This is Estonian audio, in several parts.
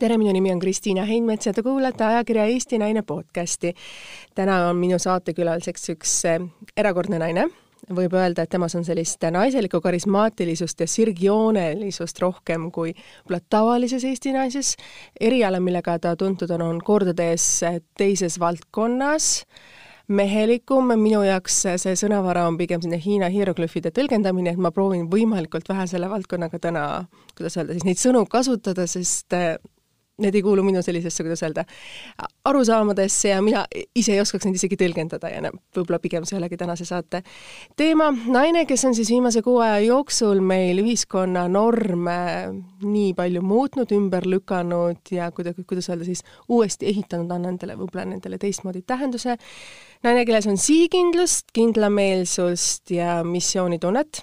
tere, minu nimi on Kristiina Heinmets ja te kuulate ajakirja Eesti Naine podcasti. täna on minu saatekülaliseks üks eh, erakordne naine, võib öelda, et temas on sellist naiselikku karismaatilisust ja sirgjoonelisust rohkem kui võib-olla tavalises Eesti naises. eriala, millega ta tuntud on, on kordades teises valdkonnas mehelikum, minu jaoks see sõnavara on pigem selline Hiina hieroglüüfide tõlgendamine, et ma proovin võimalikult vähe selle valdkonnaga täna, kuidas öelda siis, neid sõnu kasutada, sest need ei kuulu minu sellisesse, kuidas öelda, arusaamadesse ja mina ise ei oskaks neid isegi tõlgendada ja võib-olla pigem see olegi tänase saate teema. naine, kes on siis viimase kuu aja jooksul meil ühiskonna norme nii palju muutnud, ümber lükanud ja kuidagi, kuidas öelda siis, uuesti ehitanud, annan nendele võib-olla nendele teistmoodi tähenduse. naine, kelles on sihikindlust, kindlameelsust ja missioonitunnet.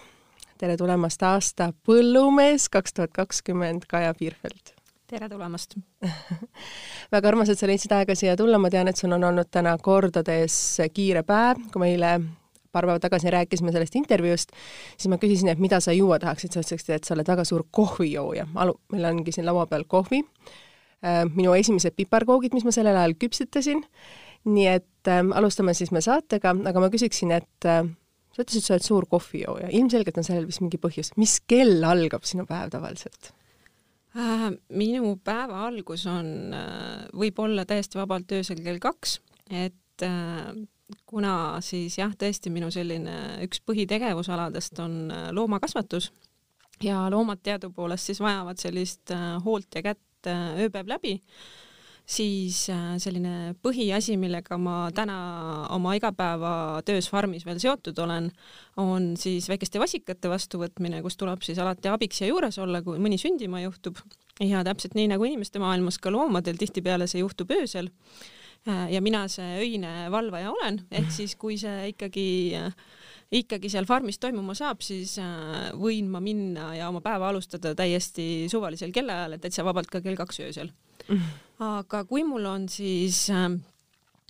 tere tulemast aasta põllumees kaks tuhat kakskümmend, Kaja Piirfeld tere tulemast! Väga armas, et sa leidsid aega siia tulla, ma tean, et sul on olnud täna kordades kiire päev, kui me eile paar päeva tagasi rääkisime sellest intervjuust, siis ma küsisin, et mida sa juua tahaksid, sa ütlesid, et sa oled väga suur kohvijooja. meil ongi siin laua peal kohvi, äh, minu esimesed piparkoogid, mis ma sellel ajal küpsetasin, nii et äh, alustame siis me saatega, aga ma küsiksin, et äh, sa ütlesid, sa oled suur kohvijooja, ilmselgelt on sellel vist mingi põhjus. mis kell algab sinu päev tavaliselt? Äh, minu päeva algus on, äh, võib olla täiesti vabalt öösel kell kaks, et äh, kuna siis jah, tõesti minu selline üks põhitegevusaladest on loomakasvatus ja loomad teadupoolest siis vajavad sellist hoolt ja kätt ööpäev läbi siis äh, selline põhiasi, millega ma täna oma igapäevatöös farmis veel seotud olen, on siis väikeste vasikate vastuvõtmine, kus tuleb siis alati abiks ja juures olla, kui mõni sündima juhtub. ja täpselt nii nagu inimeste maailmas, ka loomadel tihtipeale see juhtub öösel. Äh, ja mina see öine valvaja olen, ehk siis kui see ikkagi ikkagi seal farmis toimuma saab, siis äh, võin ma minna ja oma päeva alustada täiesti suvalisel kellaajal, et täitsa vabalt ka kell kaks öösel aga kui mul on siis äh,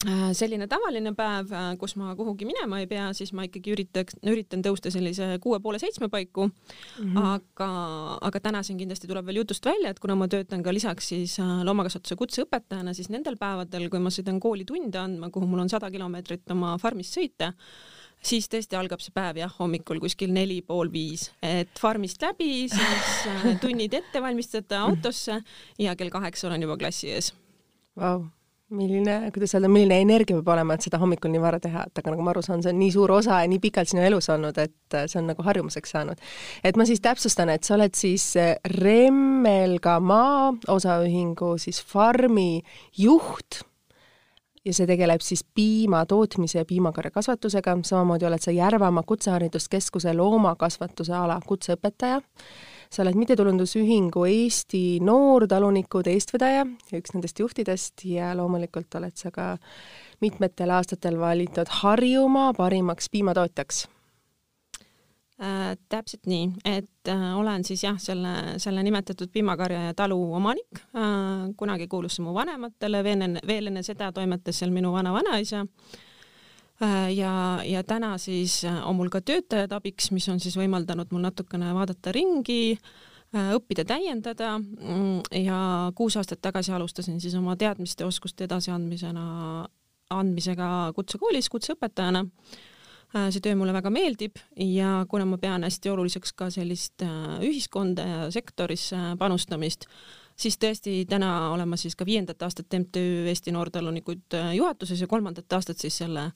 äh, selline tavaline päev, äh, kus ma kuhugi minema ei pea, siis ma ikkagi üritaks, üritan tõusta sellise kuue poole seitsme paiku mm. -hmm. aga, aga täna siin kindlasti tuleb veel jutust välja, et kuna ma töötan ka lisaks siis loomakasvatuse kutseõpetajana, siis nendel päevadel, kui ma sõidan kooli tunde andma, kuhu mul on sada kilomeetrit oma farmist sõita, siis tõesti algab see päev jah, hommikul kuskil neli pool viis, et farmist läbi, siis äh, tunnid ette valmistada autosse ja kell kaheksa olen juba klassi ees. Wow milline, kuidas öelda, milline energia peab olema, et seda hommikul nii vara teha, et aga nagu ma aru saan, see on nii suur osa ja nii pikalt sinu elus olnud, et see on nagu harjumuseks saanud. et ma siis täpsustan, et sa oled siis Remmelgamaa osaühingu siis farmi juht ja see tegeleb siis piima tootmise ja piimakarja kasvatusega, samamoodi oled sa Järvamaa Kutsehariduskeskuse loomakasvatuse ala kutseõpetaja, sa oled mittetulundusühingu Eesti Noortalunikud eestvedaja ja üks nendest juhtidest ja loomulikult oled sa ka mitmetel aastatel valitud Harjumaa parimaks piimatootjaks Äh, täpselt nii, et äh, olen siis jah, selle, selle nimetatud piimakarja ja talu omanik äh,. kunagi kuulus see mu vanematele, veel enne, veel enne seda toimetas seal minu vana-vanaisa äh,. ja, ja täna siis äh, on mul ka töötajad abiks, mis on siis võimaldanud mul natukene vaadata ringi äh,, õppida, täiendada mm, ja kuus aastat tagasi alustasin siis oma teadmiste, oskuste edasiandmisena, andmisega kutsekoolis kutseõpetajana Äh, see töö mulle väga meeldib ja kuna ma pean hästi oluliseks ka sellist äh, ühiskonda ja sektorisse panustamist, siis tõesti täna olen ma siis ka viiendat aastat MTÜ Eesti Noortalunikud äh, juhatuses ja kolmandat aastat siis selle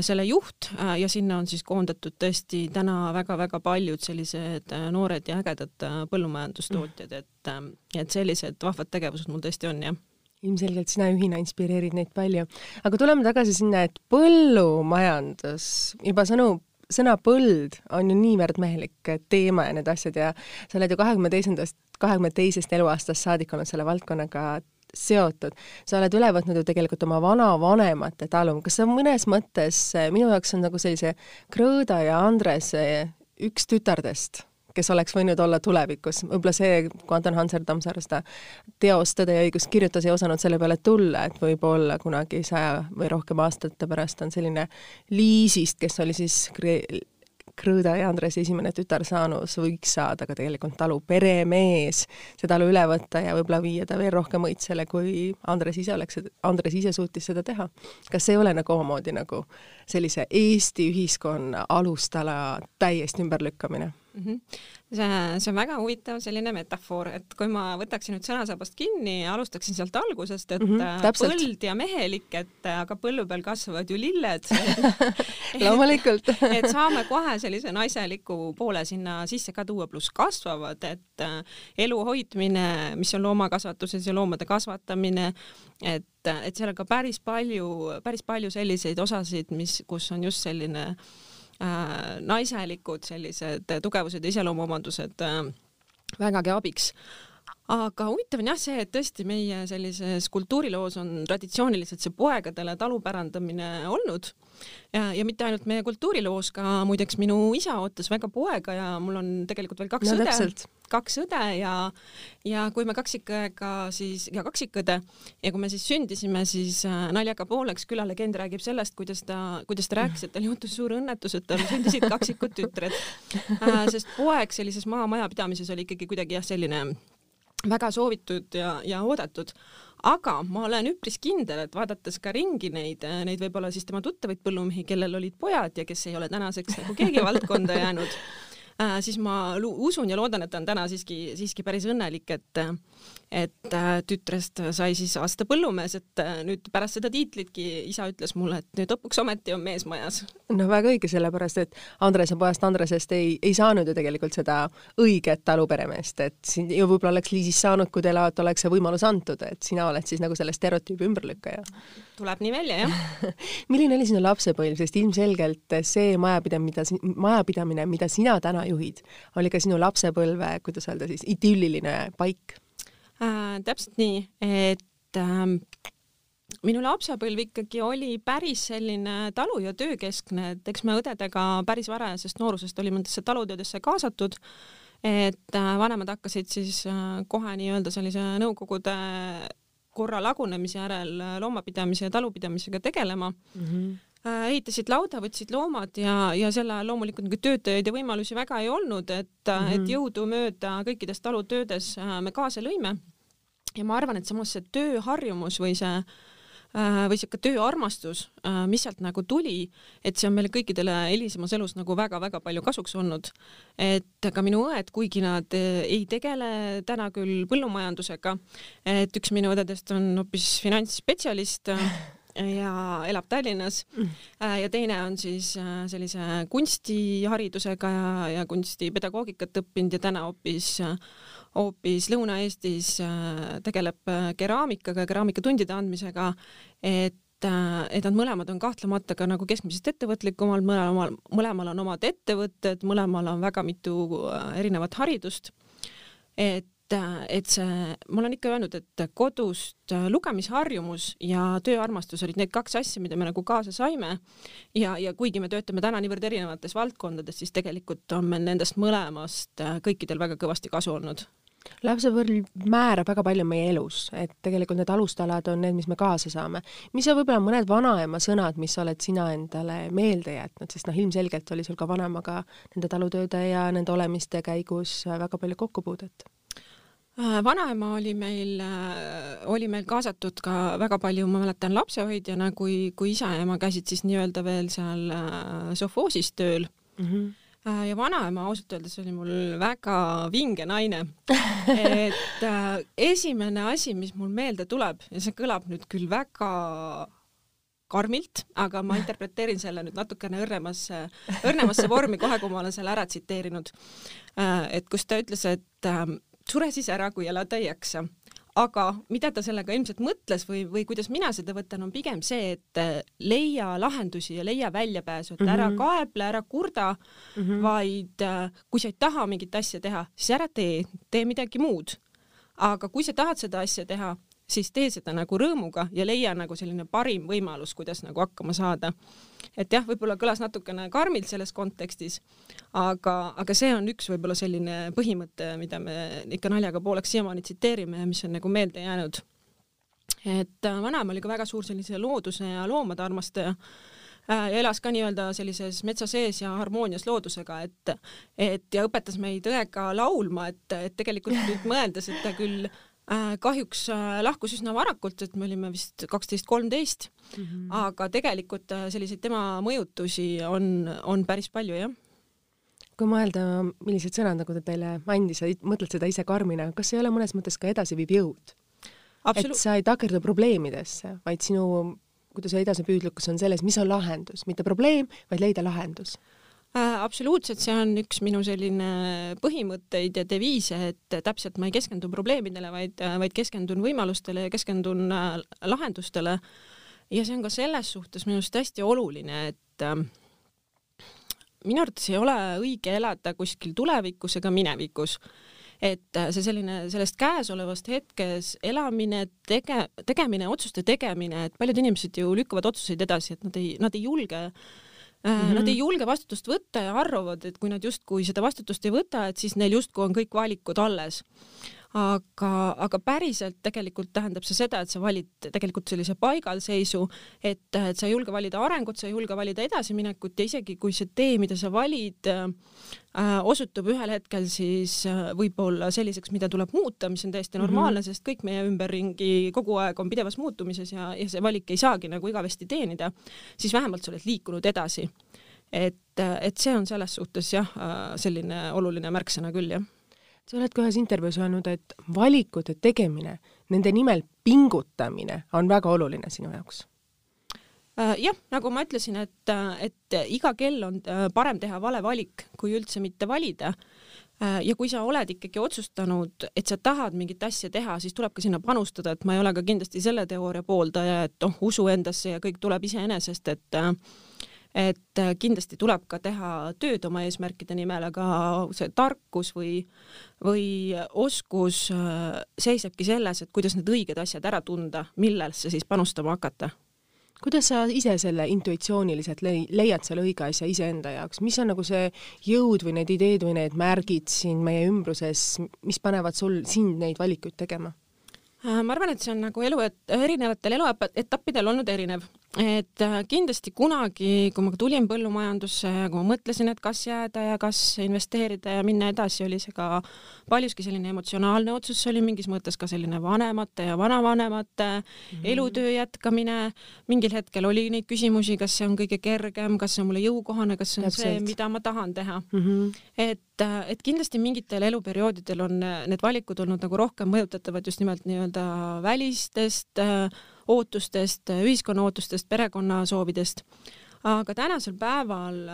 selle juht ja sinna on siis koondatud tõesti täna väga-väga paljud sellised noored ja ägedad põllumajandustootjad, et, et sellised vahvad tegevused mul tõesti on, jah ilmselgelt sina juhina inspireerid neid palju. aga tuleme tagasi sinna, et põllumajandus, juba sõnu, sõna põld on ju niivõrd mehelik teema ja need asjad ja sa oled ju kahekümne teisendast, kahekümne teisest eluaastast saadik olnud selle valdkonnaga seotud. sa oled üle võtnud ju tegelikult oma vanavanemate talu, kas sa mõnes mõttes, minu jaoks on nagu sellise Krõõda ja Andrese üks tütardest kes oleks võinud olla tulevikus. võib-olla see, kui Anton Hanser Tammsaare seda teost Tõde ja õigus kirjutas, ei osanud selle peale tulla, et võib-olla kunagi saja või rohkem aastate pärast on selline Liisist, kes oli siis Krõõda ja Andrese esimene tütarsaanus võiks saada ka tegelikult talu peremees, see talu üle võtta ja võib-olla viia ta veel rohkem õitsele, kui Andres ise oleks, Andres ise suutis seda teha. kas see ei ole nagu omamoodi nagu sellise Eesti ühiskonna alustala täiesti ümberlükkamine? Mm. -hmm. see, see on väga huvitav selline metafoor, et kui ma võtaksin nüüd sõnasabast kinni ja alustaksin sealt algusest, et mm -hmm, täpselt. põld ja mehelik, et aga põllu peal kasvavad ju lilled loomulikult et saame kohe sellise naiseliku poole sinna sisse ka tuua, pluss kasvavad, et elu hoidmine, mis on loomakasvatuses ja loomade kasvatamine, et, et seal on ka päris palju, päris palju selliseid osasid, mis, kus on just selline äh, äh, naiselikud sellised tugevused ja iseloomuomadused äh, vägagi abiks aga huvitav on jah see, et tõesti meie sellises kultuuriloos on traditsiooniliselt see poegadele talu pärandamine olnud. Ja, ja mitte ainult meie kultuuriloos, ka muideks minu isa ootas väga poega ja mul on tegelikult veel kaks no, õde, kaks õde ja, ja kui me kaksikõega siis ja kaksikõde ja kui me siis sündisime, siis äh, naljaga pooleks külalegend räägib sellest, kuidas ta, kuidas ta rääkis, et tal juhtus suur õnnetus, et tal sündisid kaksikud tütred. Äh,. sest poeg sellises maamajapidamises oli ikkagi kuidagi jah, selline väga soovitud ja, ja oodatud. Aga ma olen üpris kindel, et vaadates ka ringi neid, neid võib-olla siis tema tuttavaid põllumehi, kellel olid pojad ja kes ei ole tänaseks nagu keegi valdkonda jäänud siis ma usun ja loodan, et ta on täna siiski, siiski päris õnnelik, et et äh, tütrest sai siis aasta põllumees, et äh, nüüd pärast seda tiitlitki isa ütles mulle, et nüüd lõpuks ometi on mees majas. no väga õige, sellepärast et Andrese pojast Andresest ei, ei saanud ju tegelikult seda õiget taluperemeest, et siin ju võib-olla oleks Liisis saanud, kui teile oleks see võimalus antud, et sina oled siis nagu selle stereotüübi ümberlükkaja. tuleb nii välja, jah milline oli sinu lapsepõlv, sest ilmselgelt see majapidamine, mida, majapidamine, mida sina täna juhid, oli ka sinu lapsepõlve, kuidas öelda siis, idülliline paik äh,? täpselt nii, et ähm, minu lapsepõlv ikkagi oli päris selline talu- ja töökeskne, et eks me õdedega päris varajasest noorusest olime nendesse talutöödesse kaasatud, et äh, vanemad hakkasid siis äh, kohe nii-öelda sellise nõukogude korra lagunemise järel loomapidamise ja talupidamisega tegelema mm. -hmm ehitasid lauda, võtsid loomad ja, ja sel ajal loomulikult nagu töötajaid ja võimalusi väga ei olnud, et mm, -hmm. et jõudumööda kõikides talutöödes me kaasa lõime. ja ma arvan, et samas see tööharjumus või see või sihuke tööarmastus, mis sealt nagu tuli, et see on meile kõikidele hilisemas elus nagu väga-väga palju kasuks olnud. et ka minu õed, kuigi nad ei tegele täna küll põllumajandusega, et üks minu õdedest on hoopis finantsspetsialist ja elab Tallinnas mm. Äh, ja teine on siis äh, sellise kunstiharidusega ja, ja kunstipedagoogikat õppinud ja täna hoopis hoopis Lõuna-Eestis äh, tegeleb keraamikaga ja keraamikatundide andmisega, et et nad mõlemad on kahtlemata ka nagu keskmisest ettevõtlikumad, mõlemal, mõlemal on omad ettevõtted, mõlemal on väga mitu erinevat haridust. et et see, ma olen ikka öelnud, et kodust lugemisharjumus ja tööarmastus olid need kaks asja, mida me nagu kaasa saime. ja, ja kuigi me töötame täna niivõrd erinevates valdkondades, siis tegelikult on meil nendest mõlemast kõikidel väga kõvasti kasu olnud lapsepõlv määrab väga palju meie elus, et tegelikult need alustalad on need, mis me kaasa saame. mis on võib-olla mõned vanaema sõnad, mis oled sina endale meelde jätnud, sest noh, ilmselgelt oli sul ka vanemaga nende talutööde ja nende olemiste käigus väga palju kokkupuudet Äh, vanaema oli meil, äh, oli meil kaasatud ka väga palju, ma mäletan, lapsehoidjana, kui, kui isa ja ema käisid siis nii-öelda veel seal äh, sovhoosis tööl mm. -hmm ja vanaema ausalt öeldes oli mul väga vinge naine. et äh, esimene asi, mis mul meelde tuleb ja see kõlab nüüd küll väga karmilt, aga ma interpreteerin selle nüüd natukene õrnemasse, õrnemasse vormi kohe, kui ma olen selle ära tsiteerinud äh,. et kus ta ütles, et äh, sure siis ära, kui elada ei jaksa. aga mida ta sellega ilmselt mõtles või, või kuidas mina seda võtan, on pigem see, et äh, leia lahendusi ja leia väljapääsu, et ära mm -hmm. kaeble, ära kurda mm, -hmm. vaid äh, kui sa ei taha mingit asja teha, siis ära tee, tee midagi muud. aga kui sa tahad seda asja teha, siis tee seda nagu rõõmuga ja leia nagu selline parim võimalus, kuidas nagu hakkama saada. et jah, võib-olla kõlas natukene karmilt selles kontekstis, aga, aga see on üks võib-olla selline põhimõte, mida me ikka naljaga pooleks siiamaani tsiteerime ja mis on nagu meelde jäänud. et äh, vanaema oli ka väga suur sellise looduse ja loomade armastaja ja elas ka nii-öelda sellises metsa sees ja harmoonias loodusega, et, et ja õpetas meid õega laulma, et, et tegelikult nüüd mõeldes, et ta küll Äh, kahjuks äh, lahkus üsna varakult, et me olime vist kaksteist, kolmteist, mhm. aga tegelikult äh, selliseid tema mõjutusi on, on päris palju, jah kui mõelda, millised sõnad nagu ta teile andis, sa mõtled seda ise karmina, kas ei ole mõnes mõttes ka edasiviiv jõud? et sa ei takerdu probleemidesse, vaid sinu, kuidas edasipüüdlikkus on selles, mis on lahendus, mitte probleem, vaid leida lahendus Äh, absoluutselt, see on üks minu selline põhimõtteid ja deviise, et täpselt ma ei keskendu probleemidele, vaid, vaid keskendun võimalustele ja keskendun äh, lahendustele. ja see on ka selles suhtes minu arust hästi oluline, et äh, minu arvates ei ole õige elada kuskil tulevikus ega minevikus et see selline sellest käesolevast hetkes elamine, tege-, tegemine, otsuste tegemine, et paljud inimesed ju lükkavad otsuseid edasi, et nad ei, nad ei julge äh, Mm -hmm. Nad ei julge vastutust võtta ja arvavad, et kui nad justkui seda vastutust ei võta, et siis neil justkui on kõik valikud alles aga, aga päriselt tegelikult tähendab see seda, et sa valid tegelikult sellise paigalseisu, et, et sa ei julge valida arengut, sa ei julge valida edasiminekut ja isegi kui see tee, mida sa valid äh,, osutub ühel hetkel siis äh, võib-olla selliseks, mida tuleb muuta, mis on täiesti normaalne mm, -hmm. sest kõik meie ümberringi kogu aeg on pidevas muutumises ja, ja see valik ei saagi nagu igavesti teenida, siis vähemalt sa oled liikunud edasi. et, et see on selles suhtes jah, äh, selline oluline märksõna küll, jah sa oled ka ühes intervjuus öelnud, et valikute tegemine, nende nimel pingutamine on väga oluline sinu jaoks äh, jah, nagu ma ütlesin, et, et iga kell on äh, parem teha vale valik, kui üldse mitte valida. Äh, ja kui sa oled ikkagi otsustanud, et sa tahad mingit asja teha, siis tuleb ka sinna panustada, et ma ei ole ka kindlasti selle teooria pooldaja, et oh, usu endasse ja kõik tuleb iseenesest, et et kindlasti tuleb ka teha tööd oma eesmärkide nimel, aga see tarkus või, või oskus äh, seisnebki selles, et kuidas need õiged asjad ära tunda, millesse siis panustama hakata. Kuidas sa ise selle intuitsiooniliselt leiad selle õige asja iseenda jaoks, mis on nagu see jõud või need ideed või need märgid siin meie ümbruses, mis panevad sul, sind neid valikuid tegema? Äh, ma arvan, et see on nagu elu, et erinevatel eluetappidel olnud erinev, et äh, kindlasti kunagi, kui ma tulin põllumajandusse ja kui ma mõtlesin, et kas jääda ja kas investeerida ja minna edasi, oli see ka paljuski selline emotsionaalne otsus, see oli mingis mõttes ka selline vanemate ja vanavanemate mm -hmm. elutöö jätkamine. mingil hetkel oli neid küsimusi, kas see on kõige kergem, kas see on mulle jõukohane, kas see on Täpselt. see, mida ma tahan teha mm. -hmm. et, äh, et kindlasti mingitel eluperioodidel on need valikud olnud nagu rohkem mõjutatavad just nimelt nii-öelda välistest äh, ootustest, ühiskonna ootustest, perekonna soovidest. aga tänasel päeval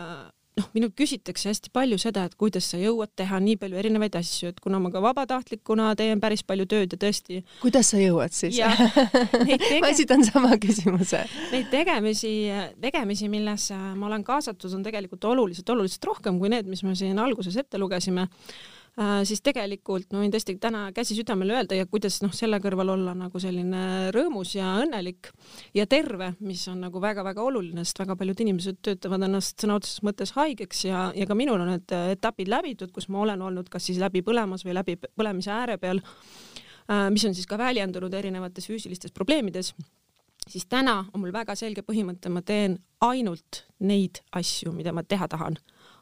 noh, minult küsitakse hästi palju seda, et kuidas sa jõuad teha nii palju erinevaid asju, et kuna ma ka vabatahtlikuna teen päris palju tööd ja tõesti. kuidas sa jõuad siis? Tege... ma esitan sama küsimuse. Neid tegemisi, tegemisi, millesse ma olen kaasatud, on tegelikult oluliselt, oluliselt rohkem kui need, mis me siin alguses ette lugesime siis tegelikult ma võin tõesti täna käsi südamele öelda ja kuidas noh, selle kõrval olla nagu selline rõõmus ja õnnelik ja terve, mis on nagu väga-väga oluline, sest väga paljud inimesed töötavad ennast sõna otseses mõttes haigeks ja, ja ka minul on need etapid läbitud, kus ma olen olnud kas siis läbi põlemas või läbi põlemise ääre peal, äh, mis on siis ka väljendunud erinevates füüsilistes probleemides siis täna on mul väga selge põhimõte, ma teen ainult neid asju, mida ma teha tahan.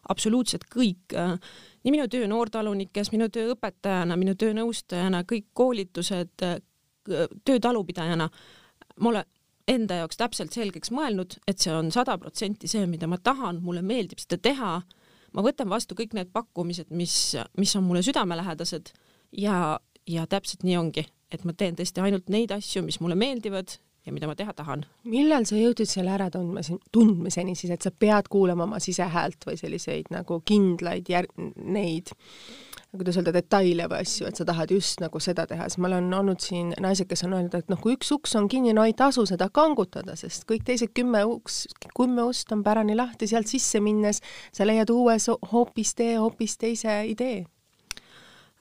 absoluutselt kõik äh, nii minu töö noortalunikes, minu töö õpetajana, minu töö nõustajana, kõik koolitused, töö talupidajana, ma olen enda jaoks täpselt selgeks mõelnud, et see on sada protsenti see, mida ma tahan, mulle meeldib seda teha. ma võtan vastu kõik need pakkumised, mis, mis on mulle südamelähedased ja, ja täpselt nii ongi, et ma teen tõesti ainult neid asju, mis mulle meeldivad ja mida ma teha tahan. millal sa jõudsid selle äratundmiseni, tundmiseni siis, et sa pead kuulama oma sisehäält või selliseid nagu kindlaid jär-, neid kuidas öelda, detaile või asju, et sa tahad just nagu seda teha, siis ma olen olnud siin naised, kes on öelnud, et noh, kui üks uks on kinni, no ei tasu seda kangutada, sest kõik teised kümme uks, kümme ust on pärani lahti, sealt sisse minnes. Sa leiad uues hoopis tee, hoopis teise idee.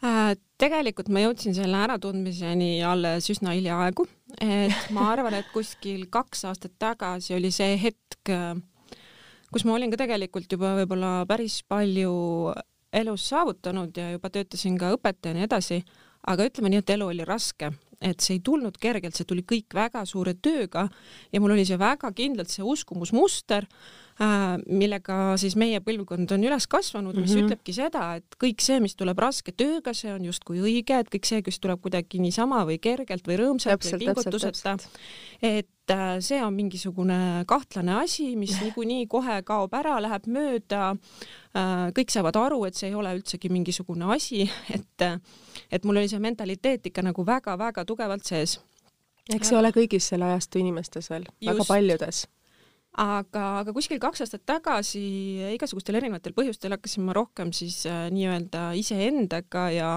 Äh, tegelikult ma jõudsin selle äratundmiseni alles üsna hiljaaegu, et ma arvan, et kuskil kaks aastat tagasi oli see hetk, kus ma olin ka tegelikult juba võib-olla päris palju elus saavutanud ja juba töötasin ka õpetajana ja nii edasi, aga ütleme nii, et elu oli raske. Et see ei tulnud kergelt, see tuli kõik väga suure tööga ja mul oli see väga kindlalt see uskumusmuster Äh, millega siis meie põlvkond on üles kasvanud, mis mm -hmm. ütlebki seda, et kõik see, mis tuleb raske tööga, see on justkui õige, et kõik see, kes tuleb kuidagi niisama või kergelt või rõõmsalt või pingutuseta, et äh, see on mingisugune kahtlane asi, mis niikuinii kohe kaob ära, läheb mööda. Äh, kõik saavad aru, et see ei ole üldsegi mingisugune asi, et, et mul oli see mentaliteet ikka nagu väga-väga tugevalt sees. eks see ole kõigis selle ajastu inimestes veel, väga paljudes aga, aga kuskil kaks aastat tagasi igasugustel erinevatel põhjustel hakkasin ma rohkem siis äh, nii-öelda iseendaga ja,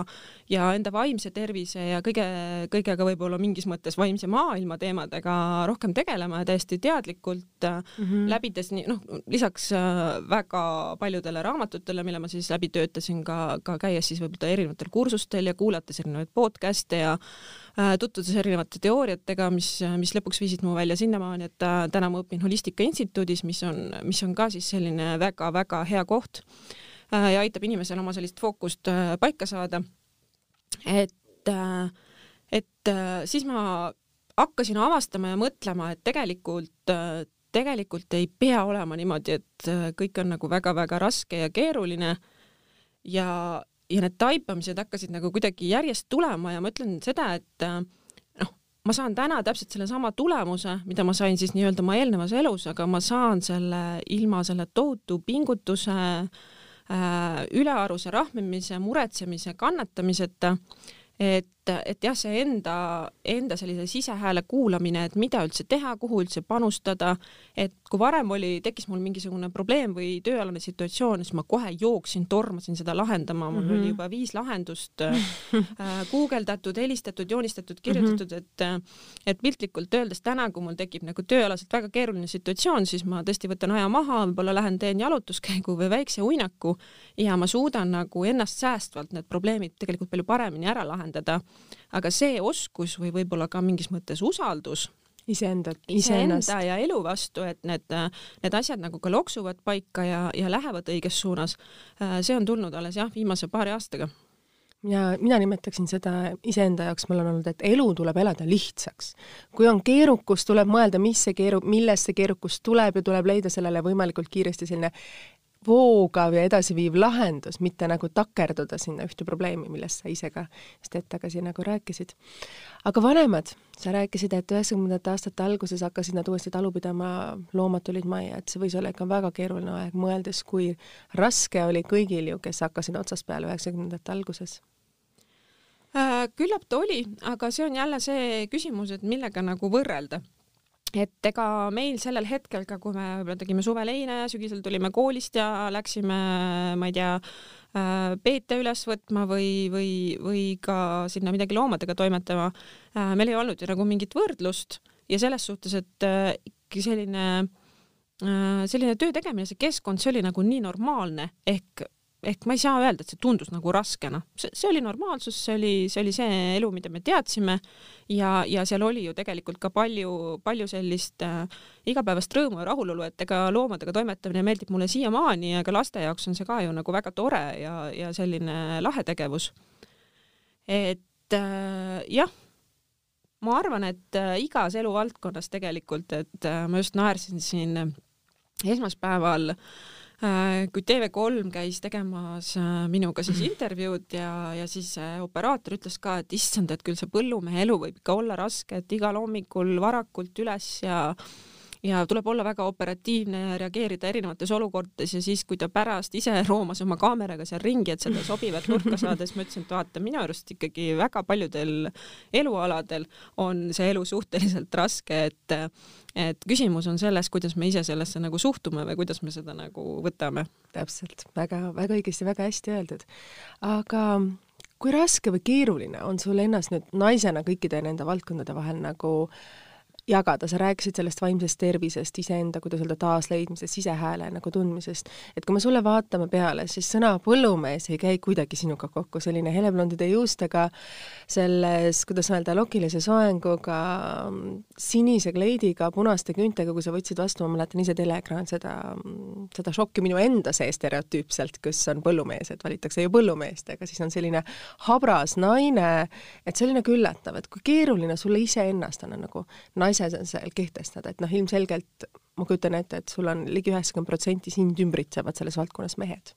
ja enda vaimse tervise ja kõige, kõigega võib-olla mingis mõttes vaimse maailma teemadega rohkem tegelema ja täiesti teadlikult mm -hmm. läbides nii noh, lisaks äh, väga paljudele raamatutele, mille ma siis läbi töötasin ka, ka käies siis võib-olla erinevatel kursustel ja kuulates erinevaid podcast'e ja Äh, tutvudes erinevate teooriatega, mis, mis lõpuks viisid mu välja sinnamaani, et äh, täna ma õpin Holistika Instituudis, mis on, mis on ka siis selline väga-väga hea koht äh, ja aitab inimesel oma sellist fookust paika saada. et, et siis ma hakkasin avastama ja mõtlema, et tegelikult tegelikult ei pea olema niimoodi, et kõik on nagu väga-väga raske ja keeruline ja, ja need taipamised hakkasid nagu kuidagi järjest tulema ja ma ütlen seda, et äh, noh, ma saan täna täpselt sellesama tulemuse, mida ma sain siis nii-öelda oma eelnevas elus, aga ma saan selle ilma selle tohutu pingutuse äh,, ülearuse rahmimise, muretsemise, kannatamiseta, et et jah, see enda, enda sellise sisehääle kuulamine, et mida üldse teha, kuhu üldse panustada, et kui varem oli, tekkis mul mingisugune probleem või tööalane situatsioon, siis ma kohe jooksin, tormasin seda lahendama, mul mm -hmm. oli juba viis lahendust äh, guugeldatud, helistatud, joonistatud, kirjutatud mm, -hmm. et et piltlikult öeldes täna, kui mul tekib nagu tööalaselt väga keeruline situatsioon, siis ma tõesti võtan aja maha, võib-olla lähen teen jalutuskäigu või väikse uinaku ja ma suudan nagu ennast säästvalt need probleemid tegelikult palju paremini ära lahendada aga see oskus või võib-olla ka mingis mõttes usaldus iseendat, iseenda ja elu vastu, et need, need asjad nagu ka loksuvad paika ja, ja lähevad õiges suunas. see on tulnud alles jah, viimase paari aastaga. ja mina nimetaksin seda iseenda jaoks, mul on olnud, et elu tuleb elada lihtsaks. kui on keerukus, tuleb mõelda, mis see keeru-, millest see keerukus tuleb ja tuleb leida sellele võimalikult kiiresti selline voogav ja edasiviiv lahendus, mitte nagu takerduda sinna ühte probleemi, millest sa ise ka just hetk tagasi nagu rääkisid. aga vanemad, sa rääkisid, et üheksakümnendate aastate alguses hakkasid nad uuesti talu pidama, loomad tulid majja, et see võis olla ikka väga keeruline aeg, mõeldes, kui raske oli kõigil ju, kes hakkasid otsast peale üheksakümnendate alguses äh,. küllap ta oli, aga see on jälle see küsimus, et millega nagu võrrelda et ega meil sellel hetkel ka, kui me võib-olla tegime suveleine, sügisel tulime koolist ja läksime, ma ei tea, äh, peete üles võtma või, või, või ka sinna midagi loomadega toimetama. Äh, meil ei olnud ju nagu mingit võrdlust ja selles suhtes, et äh, ikkagi selline, selline töö tegemine, see keskkond, see oli nagu nii normaalne ehk ehk ma ei saa öelda, et see tundus nagu raskena, see, see oli normaalsus, see oli, see oli see elu, mida me teadsime ja, ja seal oli ju tegelikult ka palju, palju sellist äh, igapäevast rõõmu ja rahulolu, et ega loomadega toimetamine meeldib mulle siiamaani ja ka laste jaoks on see ka ju nagu väga tore ja, ja selline lahe tegevus. et äh, jah, ma arvan, et äh, igas eluvaldkonnas tegelikult, et äh, ma just naersin siin esmaspäeval Äh, kui TV3 käis tegemas äh, minuga siis mhm. intervjuud ja, ja siis operaator ütles ka, et issand, et küll see põllumehe elu võib ikka olla raske, et igal hommikul varakult üles ja ja tuleb olla väga operatiivne ja reageerida erinevates olukordades ja siis, kui ta pärast ise roomas oma kaameraga seal ringi, et seda sobivat nurka saada, siis ma ütlesin, et vaata, minu arust ikkagi väga paljudel elualadel on see elu suhteliselt raske, et et küsimus on selles, kuidas me ise sellesse nagu suhtume või kuidas me seda nagu võtame. täpselt väga,, väga-väga õigesti, väga hästi öeldud. aga kui raske või keeruline on sul ennast nüüd naisena kõikide nende valdkondade vahel nagu jagada, sa rääkisid sellest vaimsest tervisest, iseenda, kuidas öelda, taasleidmisest, sisehääle nagu tundmisest, et kui me sulle vaatame peale, siis sõna põllumees ei käi kuidagi sinuga kokku, selline heleblondide juustega, selles, kuidas öelda, lokilise soenguga, sinise kleidiga, punaste küüntega, kui sa võtsid vastu, ma mäletan ise teleekraan seda, seda šokki minu enda sees stereotüüpselt, kus on põllumees, et valitakse ju põllumeest, aga siis on selline habras naine, et see oli nagu üllatav, et kui keeruline sulle iseennast on nagu naise ise seal kehtestada, et noh, ilmselgelt ma kujutan ette, et sul on ligi üheksakümmend protsenti sind ümbritsevad selles valdkonnas mehed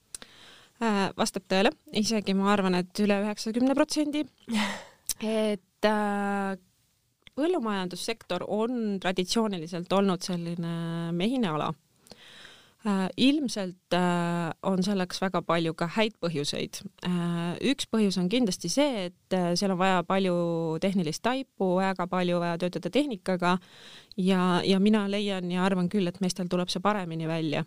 äh,. vastab tõele, isegi ma arvan, et üle üheksakümne protsendi. et äh, põllumajandussektor on traditsiooniliselt olnud selline mehine ala ilmselt äh, on selleks väga palju ka häid põhjuseid. Äh, üks põhjus on kindlasti see, et seal on vaja palju tehnilist taipu, väga palju vaja töötada tehnikaga ja, ja mina leian ja arvan küll, et meestel tuleb see paremini välja.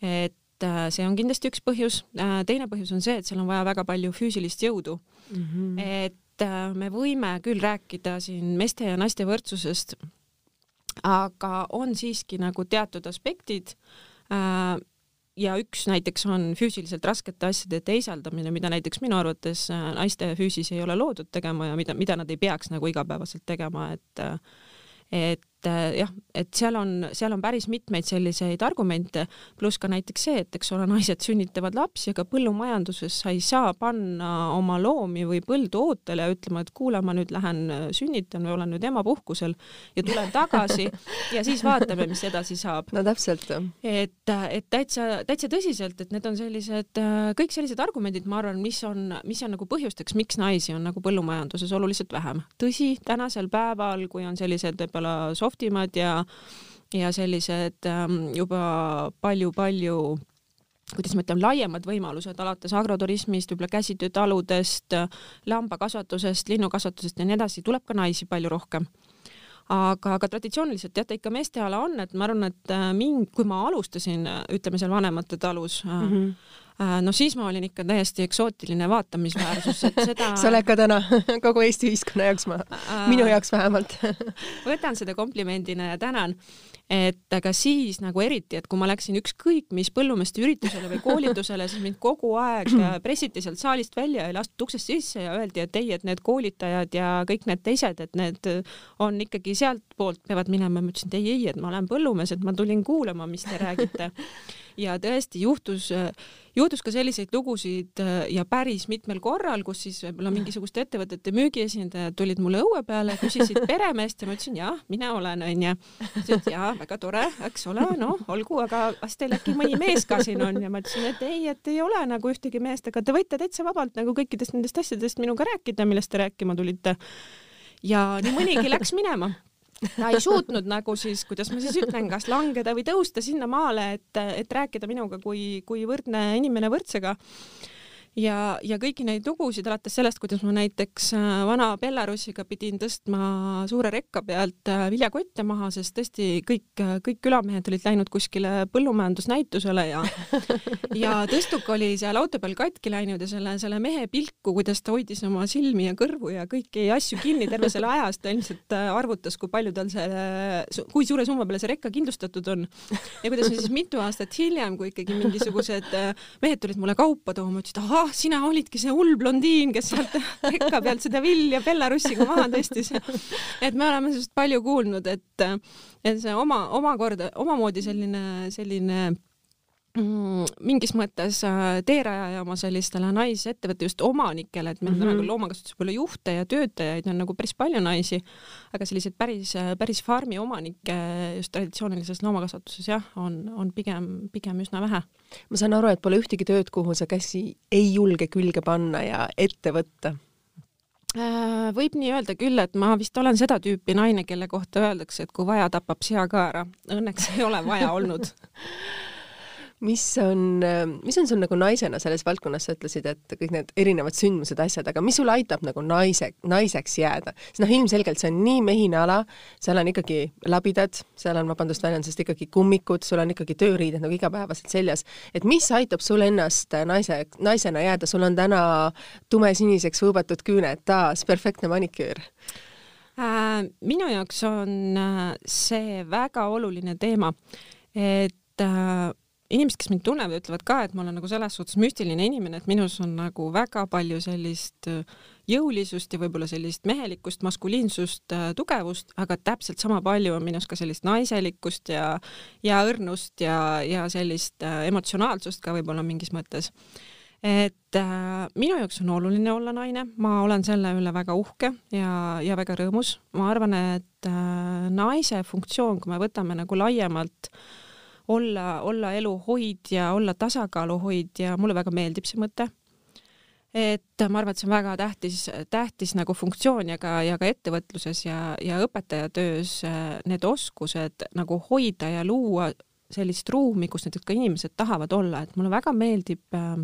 et see on kindlasti üks põhjus. teine põhjus on see, et seal on vaja väga palju füüsilist jõudu mm. -hmm. et me võime küll rääkida siin meeste ja naiste võrdsusest, aga on siiski nagu teatud aspektid Äh, ja üks näiteks on füüsiliselt raskete asjade teisaldamine, mida näiteks minu arvates äh, naiste füüsis ei ole loodud tegema ja mida, mida nad ei peaks nagu igapäevaselt tegema, et äh, et äh, jah, et seal on, seal on päris mitmeid selliseid argumente, pluss ka näiteks see, et eks ole, naised sünnitavad lapsi, aga põllumajanduses sa ei saa panna oma loomi või põldu ootele ja ütlema, et kuule, ma nüüd lähen äh, sünnitan või olen nüüd emapuhkusel ja tulen tagasi ja siis vaatame, mis edasi saab. no täpselt. et, et täitsa, täitsa tõsiselt, et need on sellised, äh, kõik sellised argumendid, ma arvan, mis on, mis on nagu põhjusteks, miks naisi on nagu põllumajanduses oluliselt vähem. tõsi, tänasel päeval, kui on sellised võib-olla soft imad ja, ja sellised ähm, juba palju-palju kuidas ma ütlen, laiemad võimalused alates agroturismist, võib-olla käsitöötaludest, lambakasvatusest, linnukasvatusest ja nii edasi, tuleb ka naisi palju rohkem. Aga, aga traditsiooniliselt jah, ta ikka meesteala on, et ma arvan, et äh, mind, kui ma alustasin, ütleme seal vanemate talus mm, -hmm no siis ma olin ikka täiesti eksootiline vaatamisväärsus, et seda sa oled ka täna kogu Eesti ühiskonna jaoks, ma, minu jaoks vähemalt võtan seda komplimendina ja tänan et aga siis nagu eriti, et kui ma läksin ükskõik mis põllumeeste üritusele või koolitusele, siis mind kogu aeg äh, pressiti sealt saalist välja ja lastud uksest sisse ja öeldi, et ei, et need koolitajad ja kõik need teised, et need on ikkagi sealtpoolt peavad minema. ma ütlesin, et ei, ei, et ma olen põllumees, et ma tulin kuulama, mis te räägite. Ja tõesti juhtus äh, juhtus ka selliseid lugusid äh, ja päris mitmel korral, kus siis võib-olla mingisuguste ettevõtete müügiesindajad tulid mulle õue peale, küsisid peremeest ja ma ütlesin jah, mina olen onju. ütlesid jaa, väga tore, eks ole, noh, olgu, aga kas teil äkki mõni mees ka siin on ja ma ütlesin, et ei, et ei ole nagu ühtegi meest, aga te võite täitsa vabalt nagu kõikidest nendest asjadest minuga rääkida, millest te rääkima tulite. ja nii mõnigi läks minema ta ei suutnud nagu siis, kuidas ma siis ütlen, kas langeda või tõusta sinnamaale, et, et rääkida minuga kui, kui võrdne inimene võrdsega ja, ja kõiki neid lugusid alates sellest, kuidas ma näiteks äh, vana Belarusiga pidin tõstma suure rekka pealt äh, viljakotte maha, sest tõesti kõik, äh, kõik külamehed olid läinud kuskile põllumajandusnäitusele ja ja tõstuk oli seal auto peal katki läinud ja selle, selle mehe pilku, kuidas ta hoidis oma silmi ja kõrvu ja kõiki asju kinni terve selle aja, sest ta ilmselt arvutas, kui palju tal selle, kui suure summa peale see rekka kindlustatud on. ja kuidas me siis mitu aastat hiljem, kui ikkagi mingisugused mehed tulid mulle kaupa tooma, ütlesid ahah, ah, sina olidki see hull blondiin, kes sealt rekka pealt seda vilja Belarusiga maha tõstis. et me oleme sellest palju kuulnud, et, et see oma, omakorda, omamoodi selline, selline mingis mõttes äh, teerajaja oma sellistele naisettevõtte just omanikele, et meil mm -hmm. nagu loomakasvatuses võib-olla juhte ja töötajaid on nagu päris palju naisi, aga selliseid päris, päris farmi omanikke just traditsioonilises loomakasvatuses jah, on, on pigem, pigem üsna vähe. ma saan aru, et pole ühtegi tööd, kuhu sa käsi ei julge külge panna ja ette võtta äh, võib nii öelda küll, et ma vist olen seda tüüpi naine, kelle kohta öeldakse, et kui vaja, tapab sea ka ära. Õnneks ei ole vaja olnud mis on, mis on sul nagu naisena selles valdkonnas, sa ütlesid, et kõik need erinevad sündmused, asjad, aga mis sul aitab nagu naise, naiseks jääda? sest noh, ilmselgelt see on nii mehine ala, seal on ikkagi labidad, seal on, vabandust väljendusest, ikkagi kummikud, sul on ikkagi tööriided nagu igapäevaselt seljas. et mis aitab sul ennast naise, naisena jääda, sul on täna tumesiniseks võõbatud küüned, taas perfektne maniküür äh,? minu jaoks on äh, see väga oluline teema, et äh, inimesed, kes mind tunnevad, ütlevad ka, et ma olen nagu selles suhtes müstiline inimene, et minus on nagu väga palju sellist äh, jõulisust ja võib-olla sellist mehelikkust, maskuliinsust, äh, tugevust, aga täpselt sama palju on minus ka sellist naiselikkust ja ja õrnust ja, ja sellist äh, emotsionaalsust ka võib-olla mingis mõttes. et äh, minu jaoks on oluline olla naine, ma olen selle üle väga uhke ja, ja väga rõõmus. ma arvan, et äh, naise funktsioon, kui me võtame nagu laiemalt äh, olla, olla elu hoidja, olla tasakaalu hoidja, mulle väga meeldib see mõte. et ma arvan, et see on väga tähtis, tähtis nagu funktsioon ja ka, ja ka ettevõtluses ja, ja õpetajatöös äh, need oskused nagu hoida ja luua sellist ruumi, kus näiteks ka inimesed tahavad olla, et mulle väga meeldib äh,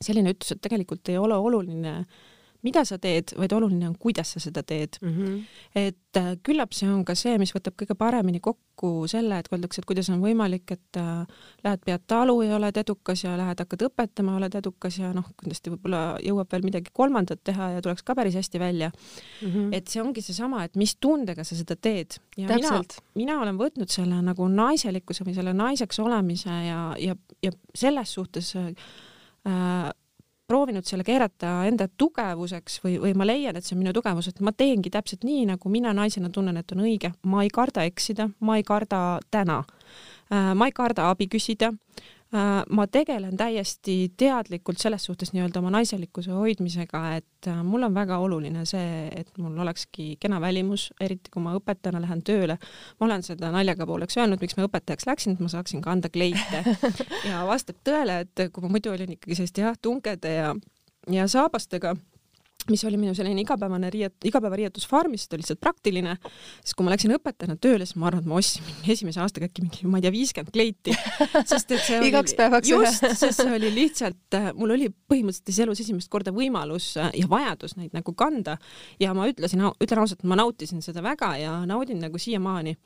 selline ütlus, et tegelikult ei ole oluline äh, mida sa teed, vaid oluline on, kuidas sa seda teed mm. -hmm. et äh, küllap see on ka see, mis võtab kõige paremini kokku selle, et kui öeldakse, et kuidas on võimalik, et äh, lähed pead talu ja oled edukas ja lähed hakkad õpetama, oled edukas ja noh, kindlasti võib-olla jõuab veel midagi kolmandat teha ja tuleks ka päris hästi välja mm. -hmm. et see ongi seesama, et mis tundega sa seda teed. mina, mina olen võtnud selle nagu naiselikkuse või selle naiseks olemise ja, ja, ja selles suhtes äh, proovinud selle keerata enda tugevuseks või, või ma leian, et see on minu tugevus, et ma teengi täpselt nii, nagu mina naisena tunnen, et on õige. ma ei karda eksida, ma ei karda täna. Äh, ma ei karda abi küsida ma tegelen täiesti teadlikult selles suhtes nii-öelda oma naiselikkuse hoidmisega, et äh, mul on väga oluline see, et mul olekski kena välimus, eriti kui ma õpetajana lähen tööle. ma olen seda naljaga pooleks öelnud, miks ma õpetajaks läksin, et ma saaksin kanda kleite ja vastab tõele, et kui ma muidu olin ikkagi selliste jah, tunkede ja ja saabastega mis oli minu selline igapäevane riiet-, igapäevariietus farmis, see oli lihtsalt praktiline, siis kui ma läksin õpetajana tööle, siis ma arvan, et ma ostsin esimese aastaga äkki mingi, ma ei tea, viiskümmend kleiti. sest et see igaks oli, päevaks just, sest see oli lihtsalt, äh, mul oli põhimõtteliselt elus esimest korda võimalus äh, ja vajadus neid nagu kanda. Ja ma ütlesin, ütlen ausalt, ma nautisin seda väga ja naudin nagu siiamaani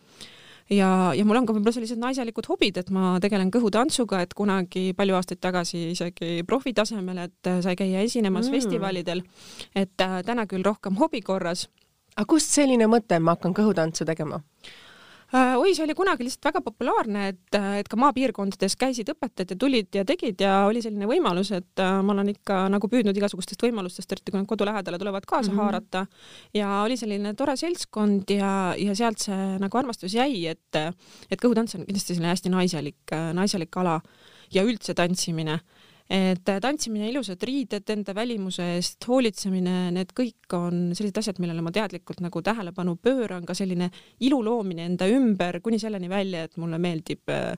ja, ja mul on ka võib-olla sellised naiselikud hobid, et ma tegelen kõhutantsuga, et kunagi palju aastaid tagasi isegi profitasemel, et äh, sai käia esinemas mm. festivalidel. et äh, täna küll rohkem hobi korras. aga kust selline mõte, ma hakkan kõhutantsu tegema? Äh, oi, see oli kunagi lihtsalt väga populaarne, et, äh, et ka maapiirkondades käisid õpetajad ja tulid ja tegid ja oli selline võimalus, et äh, ma olen ikka nagu püüdnud igasugustest võimalustest, eriti kui nad kodu lähedale tulevad, kaasa mm -hmm. haarata. ja oli selline tore seltskond ja, ja sealt see nagu armastus jäi, et, et kõhutants on kindlasti selline hästi naiselik, naiselik ala ja üldse tantsimine et tantsimine, ilusad riided, enda välimuse eest hoolitsemine, need kõik on sellised asjad, millele ma teadlikult nagu tähelepanu pööran, ka selline ilu loomine enda ümber kuni selleni välja, et mulle meeldib äh,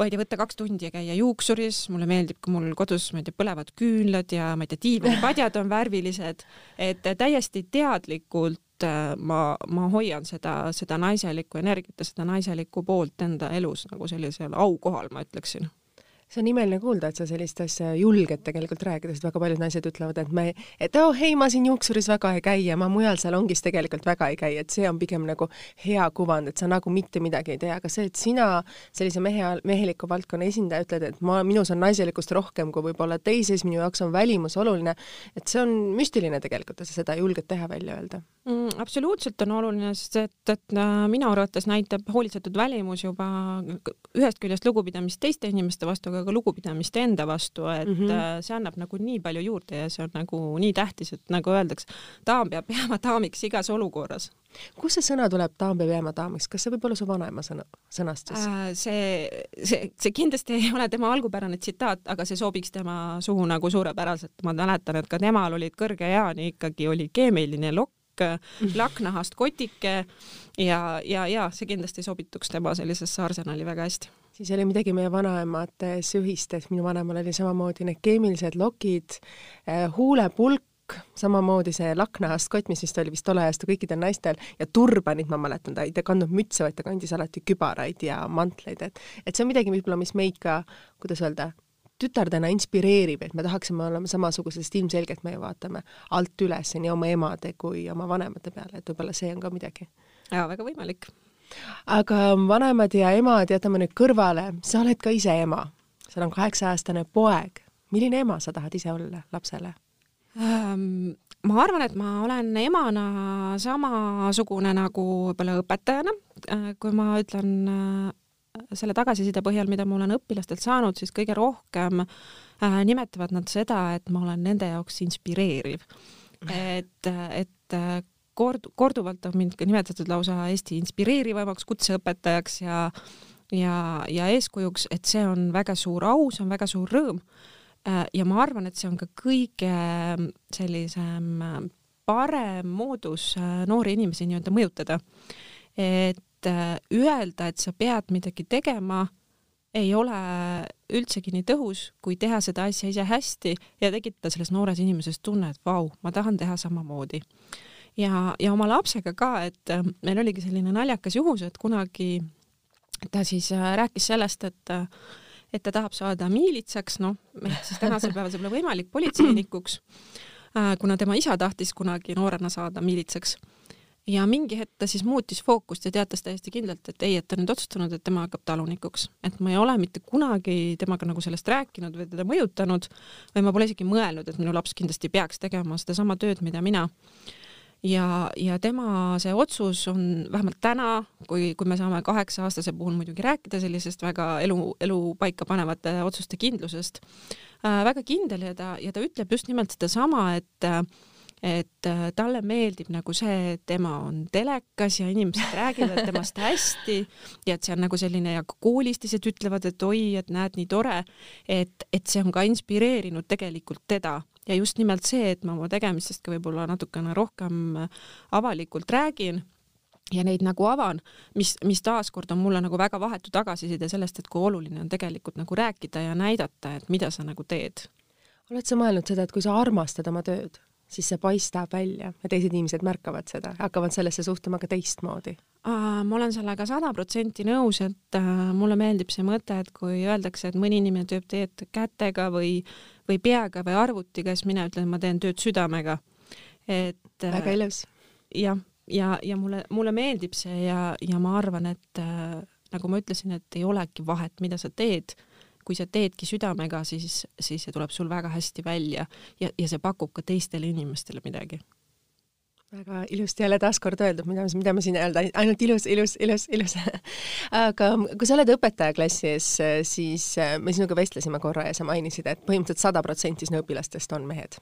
ma ei tea, võtta kaks tundi ja käia juuksuris, mulle meeldib, kui mul kodus, ma ei tea, põlevad küünlad ja ma ei tea, diivanipadjad on värvilised, et täiesti teadlikult äh, ma, ma hoian seda, seda naiselikku energiat ja seda naiselikku poolt enda elus nagu sellisel aukohal, ma ütleksin see on imeline kuulda, et sa sellist asja julged tegelikult rääkida, sest väga paljud naised ütlevad, et me, et oh ei, ma siin juuksuris väga ei käi ja ma mujal salongis tegelikult väga ei käi, et see on pigem nagu hea kuvand, et sa nagu mitte midagi ei tee, aga see, et sina sellise mehe, meheliku valdkonna esindaja ütled, et ma, minus on naiselikkust rohkem kui võib-olla teises, minu jaoks on välimus oluline, et see on müstiline tegelikult, et sa seda julged teha, välja öelda mm,. absoluutselt on oluline, sest et, et äh, minu arvates näitab hoolitsetud välimus juba ühest küljest lugupidamist teiste inimeste vastu, aga aga ka lugupidamist enda vastu, et mm -hmm. see annab nagu nii palju juurde ja see on nagu nii tähtis, et nagu öeldakse, daam peab jääma daamiks igas olukorras. kust see sõna tuleb, daam peab jääma daamiks, kas see võib olla su vanaema sõna, sõnastus äh,? see, see, see kindlasti ei ole tema algupärane tsitaat, aga see sobiks tema suhu nagu suurepäraselt. ma mäletan, et ka temal olid kõrge eani ikkagi oli keemiline lokk, laknahast kotike ja, ja, ja see kindlasti sobituks tema sellisesse arsenali väga hästi. Siis oli midagi meie vanaemates ühist, et minu vanemal oli samamoodi need keemilised lokid, äh, huulepulk, samamoodi see laknahast kott, mis vist oli vist tol ajastu kõikidel naistel ja turbanid, ma mäletan, ta ei kandnud mütse, vaid ta kandis alati kübaraid ja mantleid, et et see on midagi võib-olla, mis meid ka, kuidas öelda, tütardena inspireerib, et me tahaksime olema samasugused, sest ilmselgelt me vaatame alt üles nii oma emade kui oma vanemate peale, et võib-olla see on ka midagi. jaa, väga võimalik aga vanemad ja emad jätame nüüd kõrvale, sa oled ka ise ema, sul on kaheksa-aastane poeg. milline ema sa tahad ise olla lapsele? ähm,? ma arvan, et ma olen emana samasugune nagu võib-olla õpetajana, äh, kui ma ütlen äh, selle tagasiside põhjal, mida ma olen õpilastelt saanud, siis kõige rohkem äh, nimetavad nad seda, et ma olen nende jaoks inspireeriv. et, et kord, korduvalt on mind ka nimetatud lausa Eesti inspireerivamaks kutseõpetajaks ja ja, ja eeskujuks, et see on väga suur au, see on väga suur rõõm Äh, ja ma arvan, et see on ka kõige ähm, sellisem äh, parem moodus äh, noori inimesi nii-öelda mõjutada. et öelda, et sa pead midagi tegema, ei ole üldsegi nii tõhus, kui teha seda asja ise hästi ja tekitada selles noores inimeses tunne, et vau, ma tahan teha samamoodi. ja, ja oma lapsega ka, et meil oligi selline naljakas juhus, et kunagi ta siis rääkis sellest, et et ta tahab saada miilitsaks, noh, ehk siis tänasel päeval see pole võimalik, politseinikuks, äh, kuna tema isa tahtis kunagi noorena saada miilitsaks. Ja mingi hetk ta siis muutis fookust ja teatas täiesti kindlalt, et ei, et ta nüüd otsustanud, et tema hakkab talunikuks. et ma ei ole mitte kunagi temaga nagu sellest rääkinud või teda mõjutanud või ma pole isegi mõelnud, et minu laps kindlasti peaks tegema sedasama tööd, mida mina ja, ja tema see otsus on vähemalt täna, kui, kui me saame kaheksa-aastase puhul muidugi rääkida sellisest väga elu, elu paika panevate otsuste kindlusest äh,, väga kindel ja ta, ja ta ütleb just nimelt sedasama, et et äh, talle meeldib nagu see, et tema on telekas ja inimesed räägivad temast hästi ja et see on nagu selline ja ka koolistised ütlevad, et oi, et näed, nii tore, et, et see on ka inspireerinud tegelikult teda ja just nimelt see, et ma oma tegemistest ka võib-olla natukene rohkem äh, avalikult räägin ja neid nagu avan, mis, mis taaskord on mulle nagu väga vahetu tagasiside sellest, et kui oluline on tegelikult nagu rääkida ja näidata, et mida sa nagu teed. oled sa mõelnud seda, et kui sa armastad oma tööd, siis see paistab välja ja teised inimesed märkavad seda, hakkavad sellesse suhtuma ka teistmoodi? ma olen sellega sada protsenti nõus, et äh, mulle meeldib see mõte, et kui öeldakse, et mõni inimene teeb teed kätega või, või peaga või arvutiga, siis mina ütlen, et ma teen tööd südamega. et äh, väga ilus. jah, ja, ja, ja mulle, mulle meeldib see ja, ja ma arvan, et äh, nagu ma ütlesin, et ei olegi vahet, mida sa teed kui sa teedki südamega, siis, siis see tuleb sul väga hästi välja ja, ja see pakub ka teistele inimestele midagi. Väga ilusti jälle taaskord öeldud, mida, mida ma siin öelda, ainult ilus, ilus, ilus, ilus. Aga kui sa oled õpetaja klassi ees, siis me sinuga vestlesime korra ja sa mainisid, et põhimõtteliselt sada protsenti sinu õpilastest on mehed.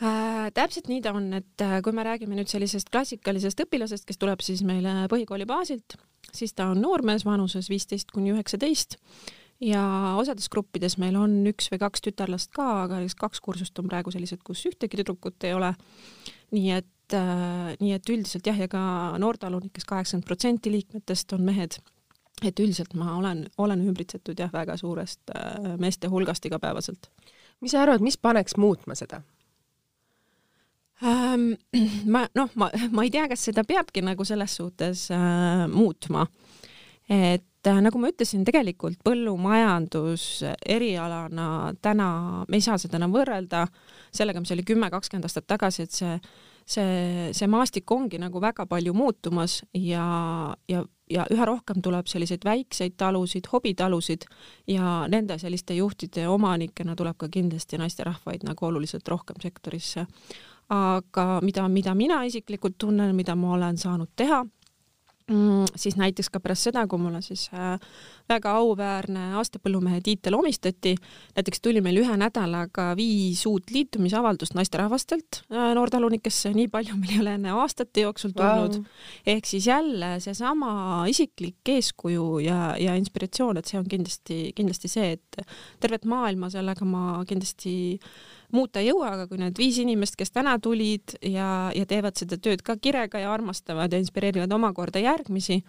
Äh,. täpselt nii ta on, et äh, kui me räägime nüüd sellisest klassikalisest õpilasest, kes tuleb siis meile põhikooli baasilt, siis ta on noormees vanuses viisteist kuni üheksateist ja osades gruppides meil on üks või kaks tütarlast ka, aga kaks kursust on praegu sellised, kus ühtegi tüdrukut ei ole. nii et äh,, nii et üldiselt jah, ja ka noortalunikes kaheksakümmend protsenti liikmetest on mehed. et üldiselt ma olen, olen ümbritsetud jah, väga suurest äh, meeste hulgast igapäevaselt. mis sa arvad, mis paneks muutma seda? Ähm, ma noh, ma, ma ei tea, kas seda peabki nagu selles suhtes äh, muutma, et et äh, nagu ma ütlesin, tegelikult põllumajandus erialana täna, me ei saa seda enam võrrelda sellega, mis oli kümme, kakskümmend aastat tagasi, et see, see, see maastik ongi nagu väga palju muutumas ja, ja, ja üha rohkem tuleb selliseid väikseid talusid, hobitalusid ja nende selliste juhtide omanikena tuleb ka kindlasti naisterahvaid nagu oluliselt rohkem sektorisse. aga mida, mida mina isiklikult tunnen, mida ma olen saanud teha Mm, siis näiteks ka pärast seda, kui mulle siis äh, väga auväärne aastapõllumehe tiitel omistati, näiteks tuli meil ühe nädalaga viis uut liitumisavaldust naisterahvastelt äh, noortalunikesse, nii palju meil ei ole enne aastate jooksul tulnud. Wow.. ehk siis jälle seesama isiklik eeskuju ja, ja inspiratsioon, et see on kindlasti, kindlasti see, et tervet maailma sellega ma kindlasti muuta ei jõua, aga kui need viis inimest, kes täna tulid ja, ja teevad seda tööd ka kirega ja armastavad ja inspireerivad omakorda järgmisi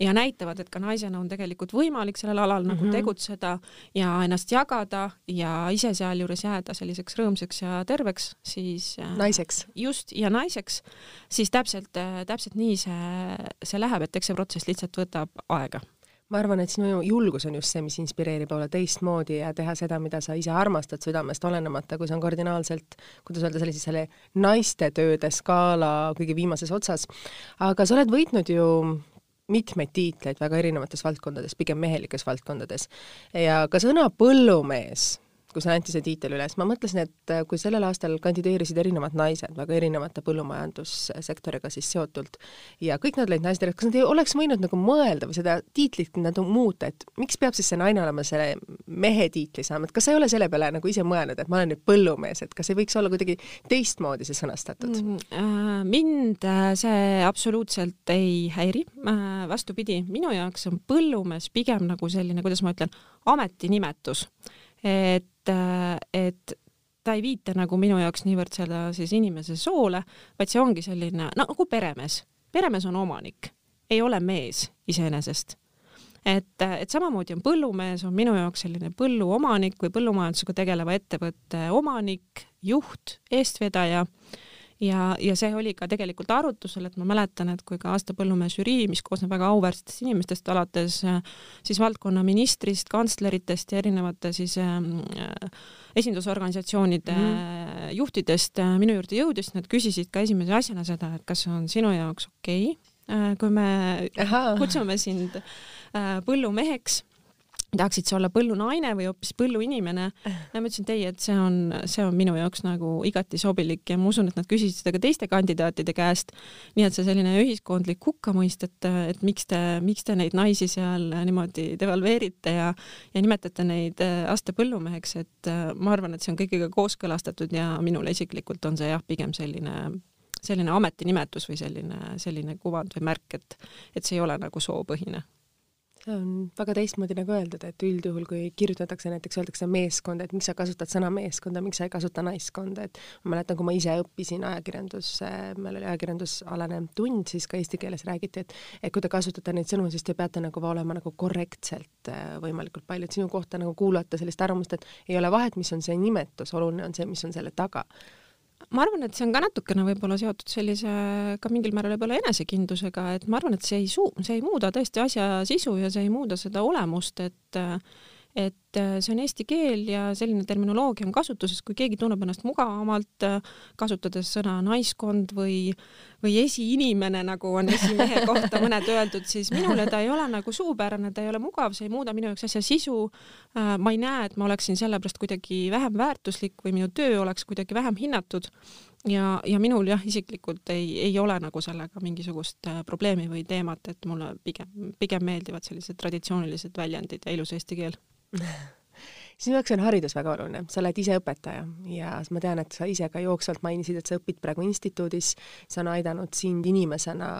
ja näitavad, et ka naisena on tegelikult võimalik sellel alal mm -hmm. nagu mhm. tegutseda ja ennast jagada ja ise sealjuures jääda selliseks rõõmsaks ja terveks, siis äh, naiseks. just, ja naiseks, siis täpselt, äh, täpselt nii see, see läheb, et eks see protsess lihtsalt võtab aega ma arvan, et sinu julgus on just see, mis inspireerib olla teistmoodi ja teha seda, mida sa ise armastad südamest, olenemata, kui see on kardinaalselt, kuidas öelda, sellise selle naiste tööde skaala kõige viimases otsas. aga sa oled võitnud ju mitmeid tiitleid väga erinevates valdkondades, pigem mehelikes valdkondades. ja ka sõna põllumees sulle anti see tiitel üle, siis ma mõtlesin, et äh, kui sellel aastal kandideerisid erinevad naised väga erinevate põllumajandussektoriga siis seotult ja kõik nad olid naisterahvad, kas nad ei oleks võinud nagu mõelda või seda tiitlit nagu muuta, et miks peab siis see naine olema selle mehe tiitli saama, et kas sa ei ole selle peale nagu ise mõelnud, et ma olen nüüd põllumees, et kas ei võiks olla kuidagi teistmoodi see sõnastatud? Mm,? Äh, mind äh, see absoluutselt ei häiri, vastupidi, minu jaoks on põllumees pigem nagu selline, kuidas ma ütlen, ametinimetus. Et, et ta ei viita nagu minu jaoks niivõrd seda siis inimese soole, vaid see ongi selline no, nagu peremees. peremees on omanik, ei ole mees iseenesest. et, et samamoodi on põllumees, on minu jaoks selline põlluomanik või põllumajandusega tegeleva ettevõtte omanik, juht, eestvedaja ja, ja see oli ka tegelikult arutusel, et ma mäletan, et kui ka aasta põllumehe žürii, mis koosneb väga auväärsetest inimestest, alates siis valdkonna ministrist, kantsleritest ja erinevate siis äh, esindusorganisatsioonide mm -hmm. juhtidest äh, minu juurde jõudis, nad küsisid ka esimese asjana seda, et kas see on sinu jaoks okei okay, äh,, kui me Aha. kutsume sind äh, põllumeheks tahaksid sa olla põllunaine või hoopis põlluinimene? ja ma ütlesin, et ei, et see on, see on minu jaoks nagu igati sobilik ja ma usun, et nad küsisid seda ka teiste kandidaatide käest. nii et see selline ühiskondlik hukkamõist, et, et miks te, miks te neid naisi seal niimoodi devalveerite ja, ja nimetate neid äh, astepõllumeheks, et äh, ma arvan, et see on kõigiga kooskõlastatud ja minule isiklikult on see jah, pigem selline selline ametinimetus või selline, selline kuvand või märk, et, et see ei ole nagu soopõhine see on väga teistmoodi nagu öeldud, et üldjuhul, kui kirjutatakse näiteks, öeldakse meeskond, et miks sa kasutad sõna meeskonda, miks sa ei kasuta naiskonda, et ma mäletan, kui ma ise õppisin ajakirjandus, meil oli ajakirjandusalane tund, siis ka eesti keeles räägiti, et et kui te kasutate neid sõnu, siis te peate nagu olema nagu korrektselt äh, võimalikult palju, et sinu kohta nagu kuulata sellist arvamust, et ei ole vahet, mis on see nimetus, oluline on see, mis on selle taga ma arvan, et see on ka natukene võib-olla seotud sellise ka mingil määral võib-olla enesekindlusega, et ma arvan, et see ei suu-, see ei muuda tõesti asja sisu ja see ei muuda seda olemust, et et äh, see on eesti keel ja selline terminoloogia on kasutuses, kui keegi tunneb ennast mugavamalt, äh, kasutades sõna naiskond või, või esiinimene, nagu on esimehe kohta mõned öeldud, siis minule ta ei ole nagu suupärane, ta ei ole mugav, see ei muuda minu jaoks asja sisu. Äh, ma ei näe, et ma oleksin sellepärast kuidagi vähem väärtuslik või minu töö oleks kuidagi vähem hinnatud ja, ja minul jah, isiklikult ei, ei ole nagu sellega mingisugust probleemi või teemat, et mulle pigem, pigem meeldivad sellised traditsioonilised väljendid ja ilus eesti keel sinu jaoks on haridus väga oluline, sa oled ise õpetaja ja ma tean, et sa ise ka jooksvalt mainisid, et sa õpid praegu instituudis, see on aidanud sind inimesena